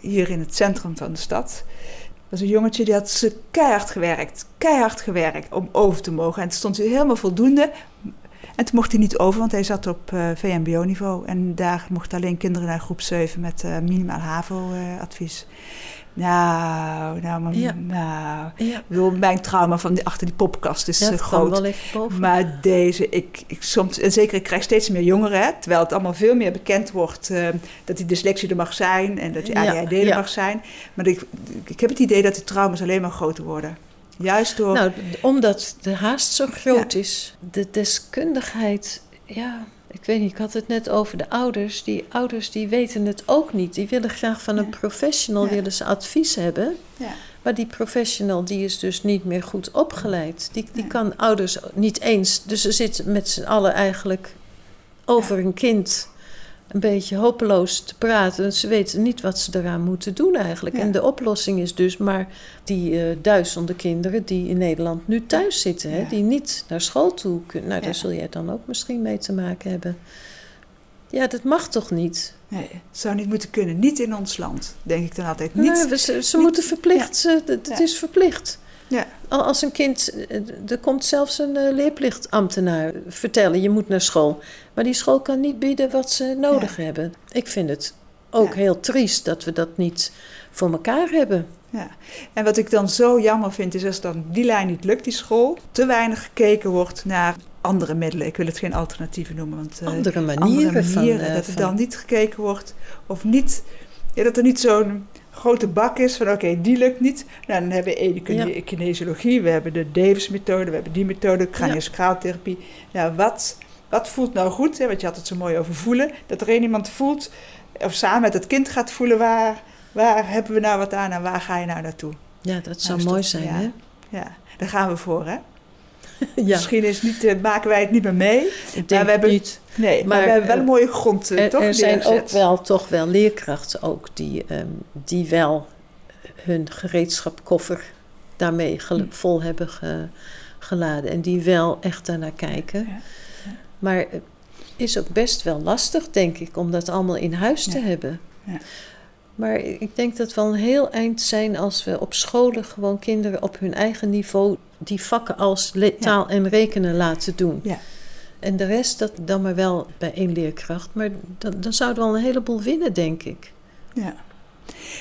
hier in het centrum van de stad. Er was een jongetje die had ze keihard gewerkt. Keihard gewerkt om over te mogen. En toen stond hij helemaal voldoende. En toen mocht hij niet over, want hij zat op eh, VMBO-niveau. En daar mochten alleen kinderen naar groep 7 met eh, minimaal HAVO-advies. Nou, nou, maar, Ja. nou. Ja, Ik bedoel, mijn trauma van die, achter die poppenkast is ja eh, groot. wel even boven. Maar deze, ik, ik soms, en zeker ik krijg steeds meer jongeren, hè, terwijl het allemaal veel meer bekend wordt dat die dyslexie er mag zijn en dat die ADHD er mag zijn. Maar ik, ik heb het idee dat die trauma's alleen maar groter worden. Juist door. Nou, omdat de haast zo groot is. De deskundigheid, ja, ik weet niet, ik had het net over de ouders. Die ouders die weten het ook niet. Die willen graag van een Ja. professional Ja. willen ze advies hebben. ja. Maar die professional die is dus niet meer goed opgeleid. Die, die kan ouders niet eens. Dus ze zitten met z'n allen eigenlijk over een kind een beetje hopeloos te praten. Ze weten niet wat ze eraan moeten doen eigenlijk. Ja. En de oplossing is dus maar die eh, duizenden kinderen die in Nederland nu thuis zitten. Hè, Ja. die niet naar school toe kunnen. Nou, daar zul jij dan ook misschien mee te maken hebben. Ja, dat mag toch niet? Nee, het zou niet moeten kunnen. Niet in ons land, denk ik dan altijd. Niet. Nee, ze, ze niet- moeten verplicht. ze- Het is verplicht. Ja. Al- Als een kind, eh, er komt zelfs een eh, leerplichtambtenaar vertellen, je moet naar school. Maar die school kan niet bieden wat ze nodig hebben. Ik vind het ook Ja. heel triest dat we dat niet voor elkaar hebben. Ja. En wat ik dan zo jammer vind, is als dan die lijn niet lukt, die school, te weinig gekeken wordt naar andere middelen. Ik wil het geen alternatieven noemen, want eh, Andere manieren, andere manieren. van... dat er dan niet gekeken wordt, of niet, ja, dat er niet zo'n grote bak is van oké, die lukt niet. Nou, dan hebben we Ja. kinesiologie, we hebben de Davis-methode, we hebben die methode, craniosacraaltherapie. Ja, wat, wat voelt nou goed? Hè? Want je had het zo mooi over voelen. Dat er een iemand voelt, of samen met het kind gaat voelen, waar, waar hebben we nou wat aan en waar ga je nou naartoe? Ja, dat zou is mooi zijn, ja. hè? Ja, daar gaan we voor, hè? Ja, Misschien is niet, eh, maken wij het niet meer mee. ik denk we hebben- niet. Nee, maar, Maar, we hebben wel eh, een mooie grond, eh, Er, toch? er zijn ook wel, toch wel leerkrachten ook die, ehm, die wel hun gereedschapkoffer daarmee Hm. vol hebben ge- geladen. En die wel echt daarnaar kijken. Ja, ja. Maar het is ook best wel lastig, denk ik, om dat allemaal in huis te hebben. ja. Maar ik denk dat we al een heel eind zijn als we op scholen gewoon kinderen op hun eigen niveau die vakken als taal en rekenen laten doen. Ja. En de rest dat dan maar wel bij één leerkracht. Maar dan, dan zouden we al een heleboel winnen, denk ik. Ja.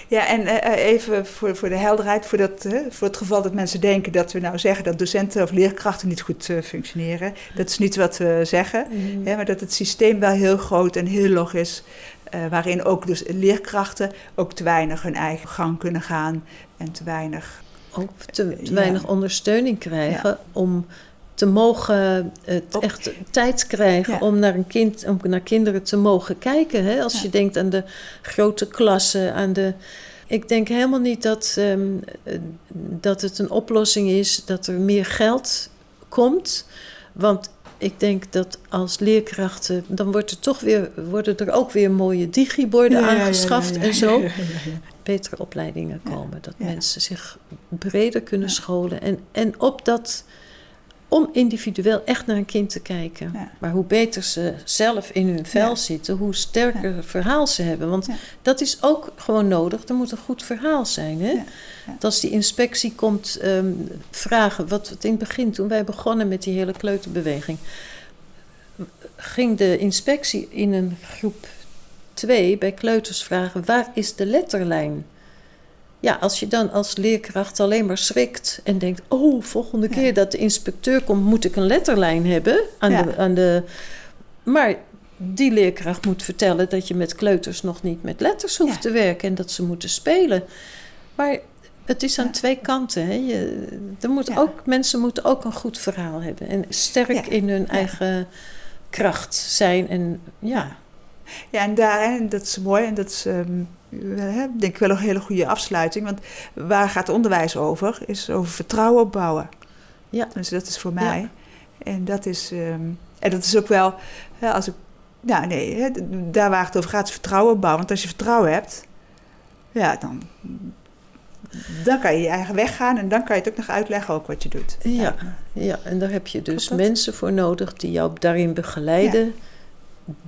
Ja, en eh, eh, even voor, voor de helderheid, voor, dat, voor het geval dat mensen denken dat we nou zeggen dat docenten of leerkrachten niet goed eh, functioneren. Dat is niet wat we zeggen, hè, maar dat het systeem wel heel groot en heel log is, eh, waarin ook dus leerkrachten ook te weinig hun eigen gang kunnen gaan en te weinig. Ook te, te Ja. weinig ondersteuning krijgen om te mogen, het Ook- echt tijd krijgen Ja. om naar een kind, om naar kinderen te mogen kijken. Hè? Als je denkt aan de grote klassen, aan de. Ik denk helemaal niet dat, ehm, eh, dat het een oplossing is dat er meer geld komt. Want ik denk dat als leerkrachten, dan wordt er toch weer, worden er ook weer mooie digiborden Ja, aangeschaft ja, ja. en zo betere opleidingen komen. Dat mensen zich breder kunnen scholen. En, en op dat, om individueel echt naar een kind te kijken. Ja. Maar hoe beter ze zelf in hun vel Ja. zitten, hoe sterker verhaal ze hebben. Want Ja. dat is ook gewoon nodig. Er moet een goed verhaal zijn. Hè? Ja, ja. Dat Als die inspectie komt ehm, vragen, wat het in het begin, toen wij begonnen met die hele kleuterbeweging, ging de inspectie in een groep 2 bij kleuters vragen: waar is de letterlijn? Ja, als je dan als leerkracht alleen maar schrikt en denkt: oh, volgende Ja. keer dat de inspecteur komt, moet ik een letterlijn hebben aan, Ja. de, aan de. Maar die leerkracht moet vertellen dat je met kleuters nog niet met letters hoeft Ja. te werken en dat ze moeten spelen. Maar het is aan Ja. twee kanten. Hè? Je, er moet Ja. ook, mensen moeten ook een goed verhaal hebben en sterk in hun eigen kracht zijn. En ja, Ja, en daar, en dat is mooi en dat is ehm, denk ik wel een hele goede afsluiting. Want waar gaat onderwijs over? Is over vertrouwen opbouwen. Ja. Dus dat is voor mij. En dat is, ehm, en dat is ook wel, hè, als ik, nou nee, hè, daar waar het over gaat is vertrouwen opbouwen. Want als je vertrouwen hebt, ja, dan, dan kan je je eigen weg gaan en dan kan je het ook nog uitleggen ook wat je doet. Ja. ja, en daar heb je dus mensen voor nodig die jou daarin begeleiden.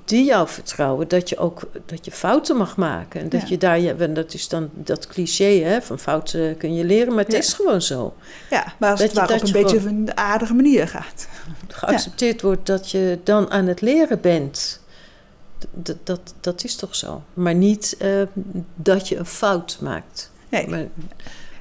Die jou vertrouwen dat je ook dat je fouten mag maken. En dat Ja. je daar, want dat is dan dat cliché hè, van fouten kun je leren, maar het Ja. is gewoon zo. Ja, maar als Dat het je- maar op dat een je beetje op een aardige manier gaat. Geaccepteerd wordt dat je dan aan het leren bent. Dat, dat, dat is toch zo. Maar niet eh, dat je een fout maakt. Nee. Maar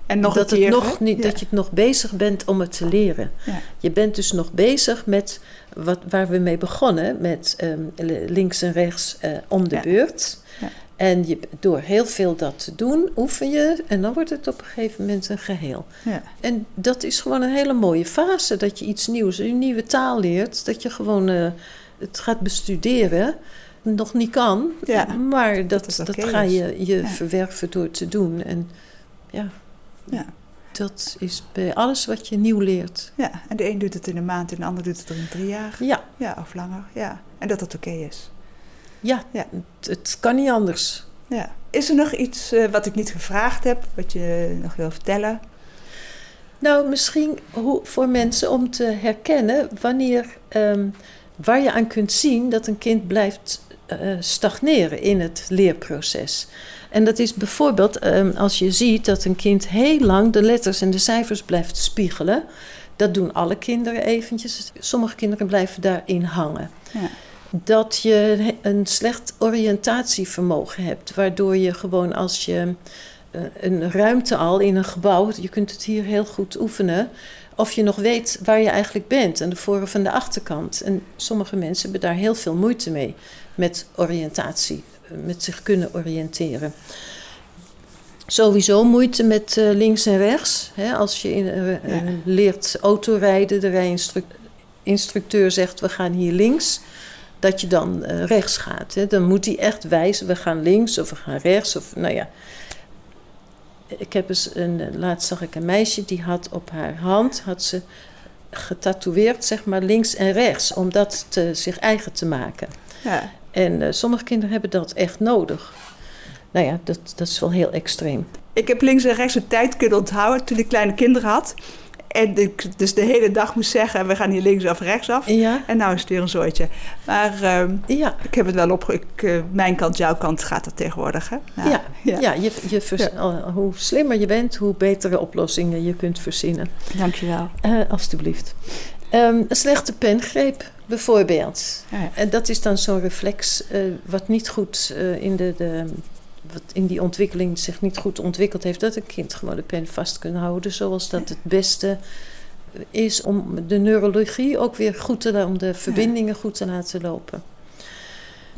En nog dat, een keer, het nog niet, Ja. dat je het nog bezig bent om het te leren. Ja. Je bent dus nog bezig met wat, waar we mee begonnen, met ehm, links en rechts eh, om de Ja. beurt. Ja. En je, door heel veel dat te doen, oefen je en dan wordt het op een gegeven moment een geheel. Ja. En dat is gewoon een hele mooie fase, dat je iets nieuws, een nieuwe taal leert, dat je gewoon eh, het gaat bestuderen. Nog niet kan, Ja, maar dat, dat, oké ga je, je Ja. verwerven door te doen. En ja, Ja. dat is bij alles wat je nieuw leert. ja, en de een doet het in een maand en de ander doet het er in drie jaar. Ja, Ja, of langer. Ja. En dat het oké is. ja, Ja. Het, het kan niet anders. Ja. Is er nog iets eh, wat ik niet gevraagd heb, wat je nog wil vertellen? Nou, misschien hoe, voor mensen om te herkennen wanneer, ehm, waar je aan kunt zien dat een kind blijft eh, stagneren in het leerproces. En dat is bijvoorbeeld ehm, als je ziet dat een kind heel lang de letters en de cijfers blijft spiegelen. Dat doen alle kinderen eventjes. Sommige kinderen blijven daarin hangen. Ja. Dat je een slecht oriëntatievermogen hebt, waardoor je gewoon als je eh, een ruimte al in een gebouw, je kunt het hier heel goed oefenen, of je nog weet waar je eigenlijk bent, aan de voor- of aan de achterkant. En sommige mensen hebben daar heel veel moeite mee met oriëntatie, met zich kunnen oriënteren. Sowieso moeite met eh, links en rechts. Hè? Als je in, eh, eh, Ja. leert autorijden, de rijinstructeur zegt we gaan hier links, dat je dan rechts gaat. Hè? Dan moet hij echt wijzen, we gaan links of we gaan rechts. Of, nou ja. Ik heb eens een, laatst zag ik een meisje die had op haar hand had ze getatoeëerd, zeg maar links en rechts, om dat te, zich eigen te maken. Ja. En eh, sommige kinderen hebben dat echt nodig. Nou ja, dat, dat is wel heel extreem. Ik heb links en rechts een tijd kunnen onthouden toen ik kleine kinderen had. En ik dus de hele dag moest zeggen, we gaan hier links of rechts af. Ja, En nou is het weer een zooitje. Maar ehm, ja, ik heb het wel op. Ik, eh, mijn kant, jouw kant gaat dat tegenwoordig. Hè? Nou, ja, ja. ja. je, je vers- hoe slimmer je bent, hoe betere oplossingen je kunt verzinnen. Dankjewel. Eh alsjeblieft. Ehm, een slechte pengreep, bijvoorbeeld. Ja, ja. En dat is dan zo'n reflex eh, wat niet goed eh, in, de, de, wat in die ontwikkeling zich niet goed ontwikkeld heeft. Dat een kind gewoon de pen vast kan houden. Zoals dat het beste is om de neurologie ook weer goed te laten, om de verbindingen goed te laten lopen.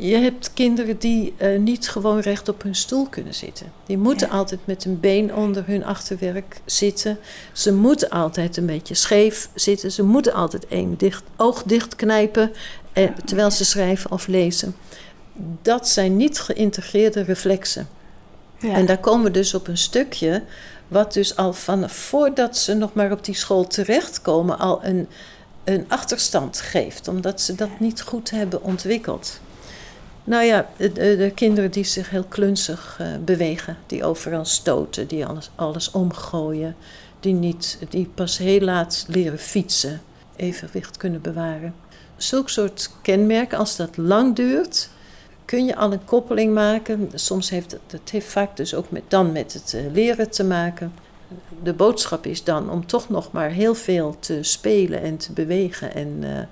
Je hebt kinderen die eh, niet gewoon recht op hun stoel kunnen zitten. Die moeten Ja. altijd met een been onder hun achterwerk zitten. Ze moeten altijd een beetje scheef zitten. Ze moeten altijd één dicht, oog dicht knijpen eh, terwijl ze schrijven of lezen. Dat zijn niet geïntegreerde reflexen. Ja. En daar komen we dus op een stukje wat dus al van voordat ze nog maar op die school terechtkomen al een, een achterstand geeft, omdat ze dat niet goed hebben ontwikkeld. Nou ja, de, de- de kinderen die zich heel klunzig eh, bewegen, die overal stoten, die alles, alles omgooien, die, niet, die pas heel laat leren fietsen, evenwicht kunnen bewaren. Zulk soort kenmerken, als dat lang duurt, kun je al een koppeling maken. Soms heeft het heeft vaak dus ook met, dan met het eh, leren te maken. De boodschap is dan om toch nog maar heel veel te spelen en te bewegen en eh,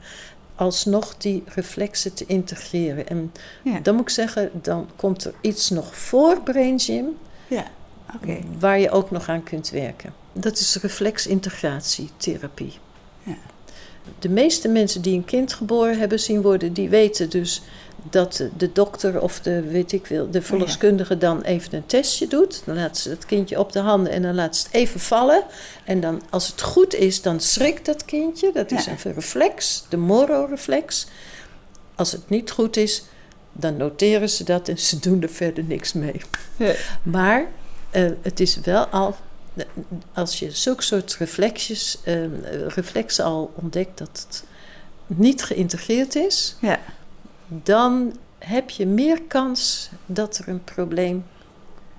alsnog die reflexen te integreren. En Ja. dan moet ik zeggen, dan komt er iets nog voor Brain Gym ja. Waar je ook nog aan kunt werken. Dat is reflexintegratietherapie. Ja. De meeste mensen die een kind geboren hebben zien worden, die weten dus dat de- dokter of de, weet ik wel, de verloskundige dan even een testje doet. Dan laat ze het kindje op de handen en dan laat ze het even vallen. En dan, als het goed is, dan schrikt dat kindje. Dat is Ja. een reflex, de moro-reflex. Als het niet goed is, dan noteren ze dat en ze doen er verder niks mee. Ja. Maar eh, het is wel al, als je zulke soort reflexjes, eh, reflexen al ontdekt dat het niet geïntegreerd is, Ja. Dan heb je meer kans dat er een probleem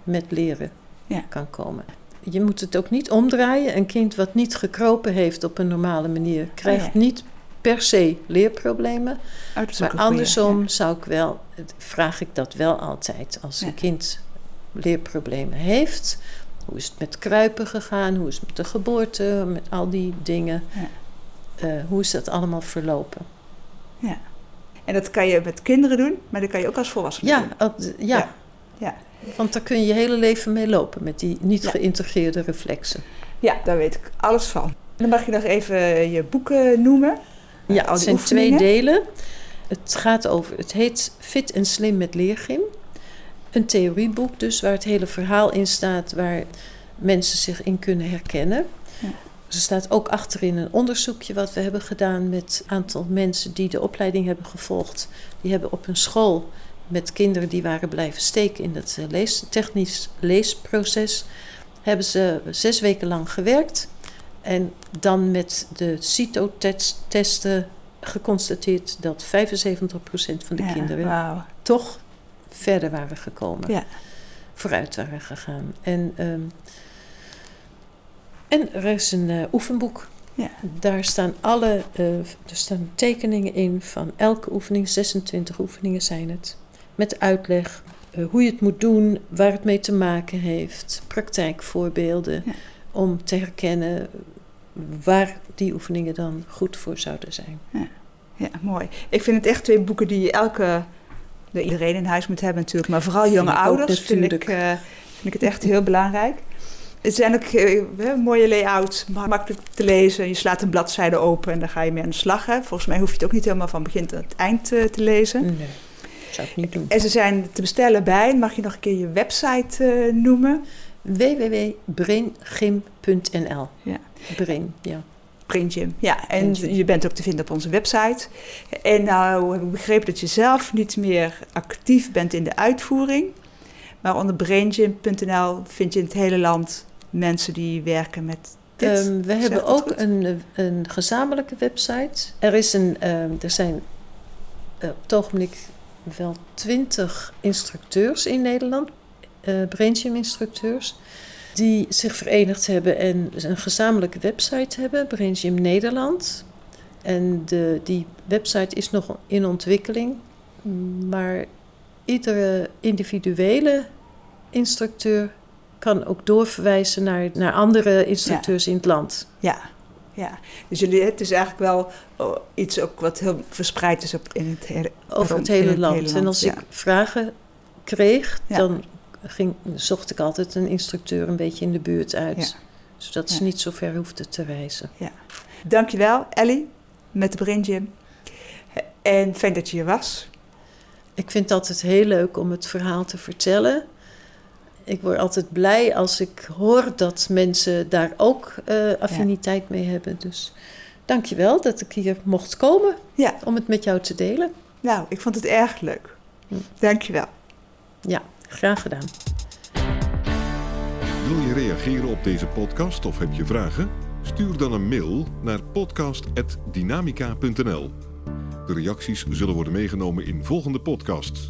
met leren Ja. kan komen. Je moet het ook niet omdraaien. Een kind wat niet gekropen heeft op een normale manier, krijgt Oh ja. niet per se leerproblemen. Oh, Maar goeie. andersom zou ik wel, vraag ik dat wel altijd. Als een kind leerproblemen heeft, hoe is het met kruipen gegaan? Hoe is het met de geboorte? Met al die dingen. Ja. Eh, hoe is dat allemaal verlopen? Ja. En dat kan je met kinderen doen, maar dat kan je ook als volwassene Ja, doen. al- ja. Ja. Want daar kun je je hele leven mee lopen met die niet Ja. geïntegreerde reflexen. Ja, daar weet ik alles van. Dan mag je nog even je boeken noemen. Ja, al het zijn twee delen. Het gaat over, het heet Fit en Slim met Leergym. Een theorieboek dus, waar het hele verhaal in staat, waar mensen zich in kunnen herkennen. Er staat ook achterin een onderzoekje wat we hebben gedaan met een aantal mensen die de opleiding hebben gevolgd. Die hebben op een school met kinderen die waren blijven steken in het eh, lees, technisch leesproces, hebben ze zes weken lang gewerkt. En dan met de CITO-testen geconstateerd dat 75% van de Ja, kinderen toch verder waren gekomen. Ja. Vooruit waren gegaan. En, ehm, en er is een eh, oefenboek. Ja. Daar staan alle eh, er staan tekeningen in van elke oefening. 26 oefeningen zijn het. Met uitleg eh, hoe je het moet doen, waar het mee te maken heeft. Praktijkvoorbeelden. Ja. Om te herkennen waar die oefeningen dan goed voor zouden zijn. Ja, mooi. Ik vind het echt twee boeken die elke, de iedereen in huis moet hebben natuurlijk, maar vooral jonge ouders vind ik, vind ik het echt heel belangrijk. Het zijn ook eh, hè, mooie layouts, ma- makkelijk te lezen. Je slaat een bladzijde open en dan ga je mee aan de slag. Hè. Volgens mij hoef je het ook niet helemaal van begin tot het eind eh, te lezen. Nee, zou ik niet doen. En ze zijn te bestellen bij, mag je nog een keer je website eh, noemen? www.braingym.nl. Ja. Brain, ja. Brain Gym. Ja, en Brain je bent ook te vinden op onze website. En nou heb ik begrepen dat je zelf niet meer actief bent in de uitvoering. Maar onder braingym.nl vind je in het hele land mensen die werken met dit. Ehm, we hebben ook goed? een, een gezamenlijke website. Er, is een, ehm, er zijn eh, op het ogenblik wel twintig instructeurs in Nederland, Braingym instructeurs, die zich verenigd hebben en een gezamenlijke website hebben, Braingym Nederland. En de, die website is nog in ontwikkeling, maar iedere individuele instructeur kan ook doorverwijzen naar, naar andere instructeurs in het land. Ja, ja. Dus jullie, het is eigenlijk wel oh, iets ook wat heel verspreid is op, in het hele, over het hele, land. En als ja. ik vragen kreeg, Ja. dan ging, zocht ik altijd een instructeur een beetje in de buurt uit. Ja. Zodat ze Ja. niet zo ver hoefden te reizen. Dankjewel, Ellie, met de Brain Gym. En fijn dat je hier was. Ik vind het altijd heel leuk om het verhaal te vertellen. Ik word altijd blij als ik hoor dat mensen daar ook eh, affiniteit mee hebben. Dus dank je wel dat ik hier mocht komen Ja, om het met jou te delen. nou, ik vond het erg leuk. Hm. Dankjewel. Ja, graag gedaan. Wil je reageren op deze podcast of heb je vragen? Stuur dan een mail naar podcast.dynamica.nl. De reacties zullen worden meegenomen in volgende podcasts.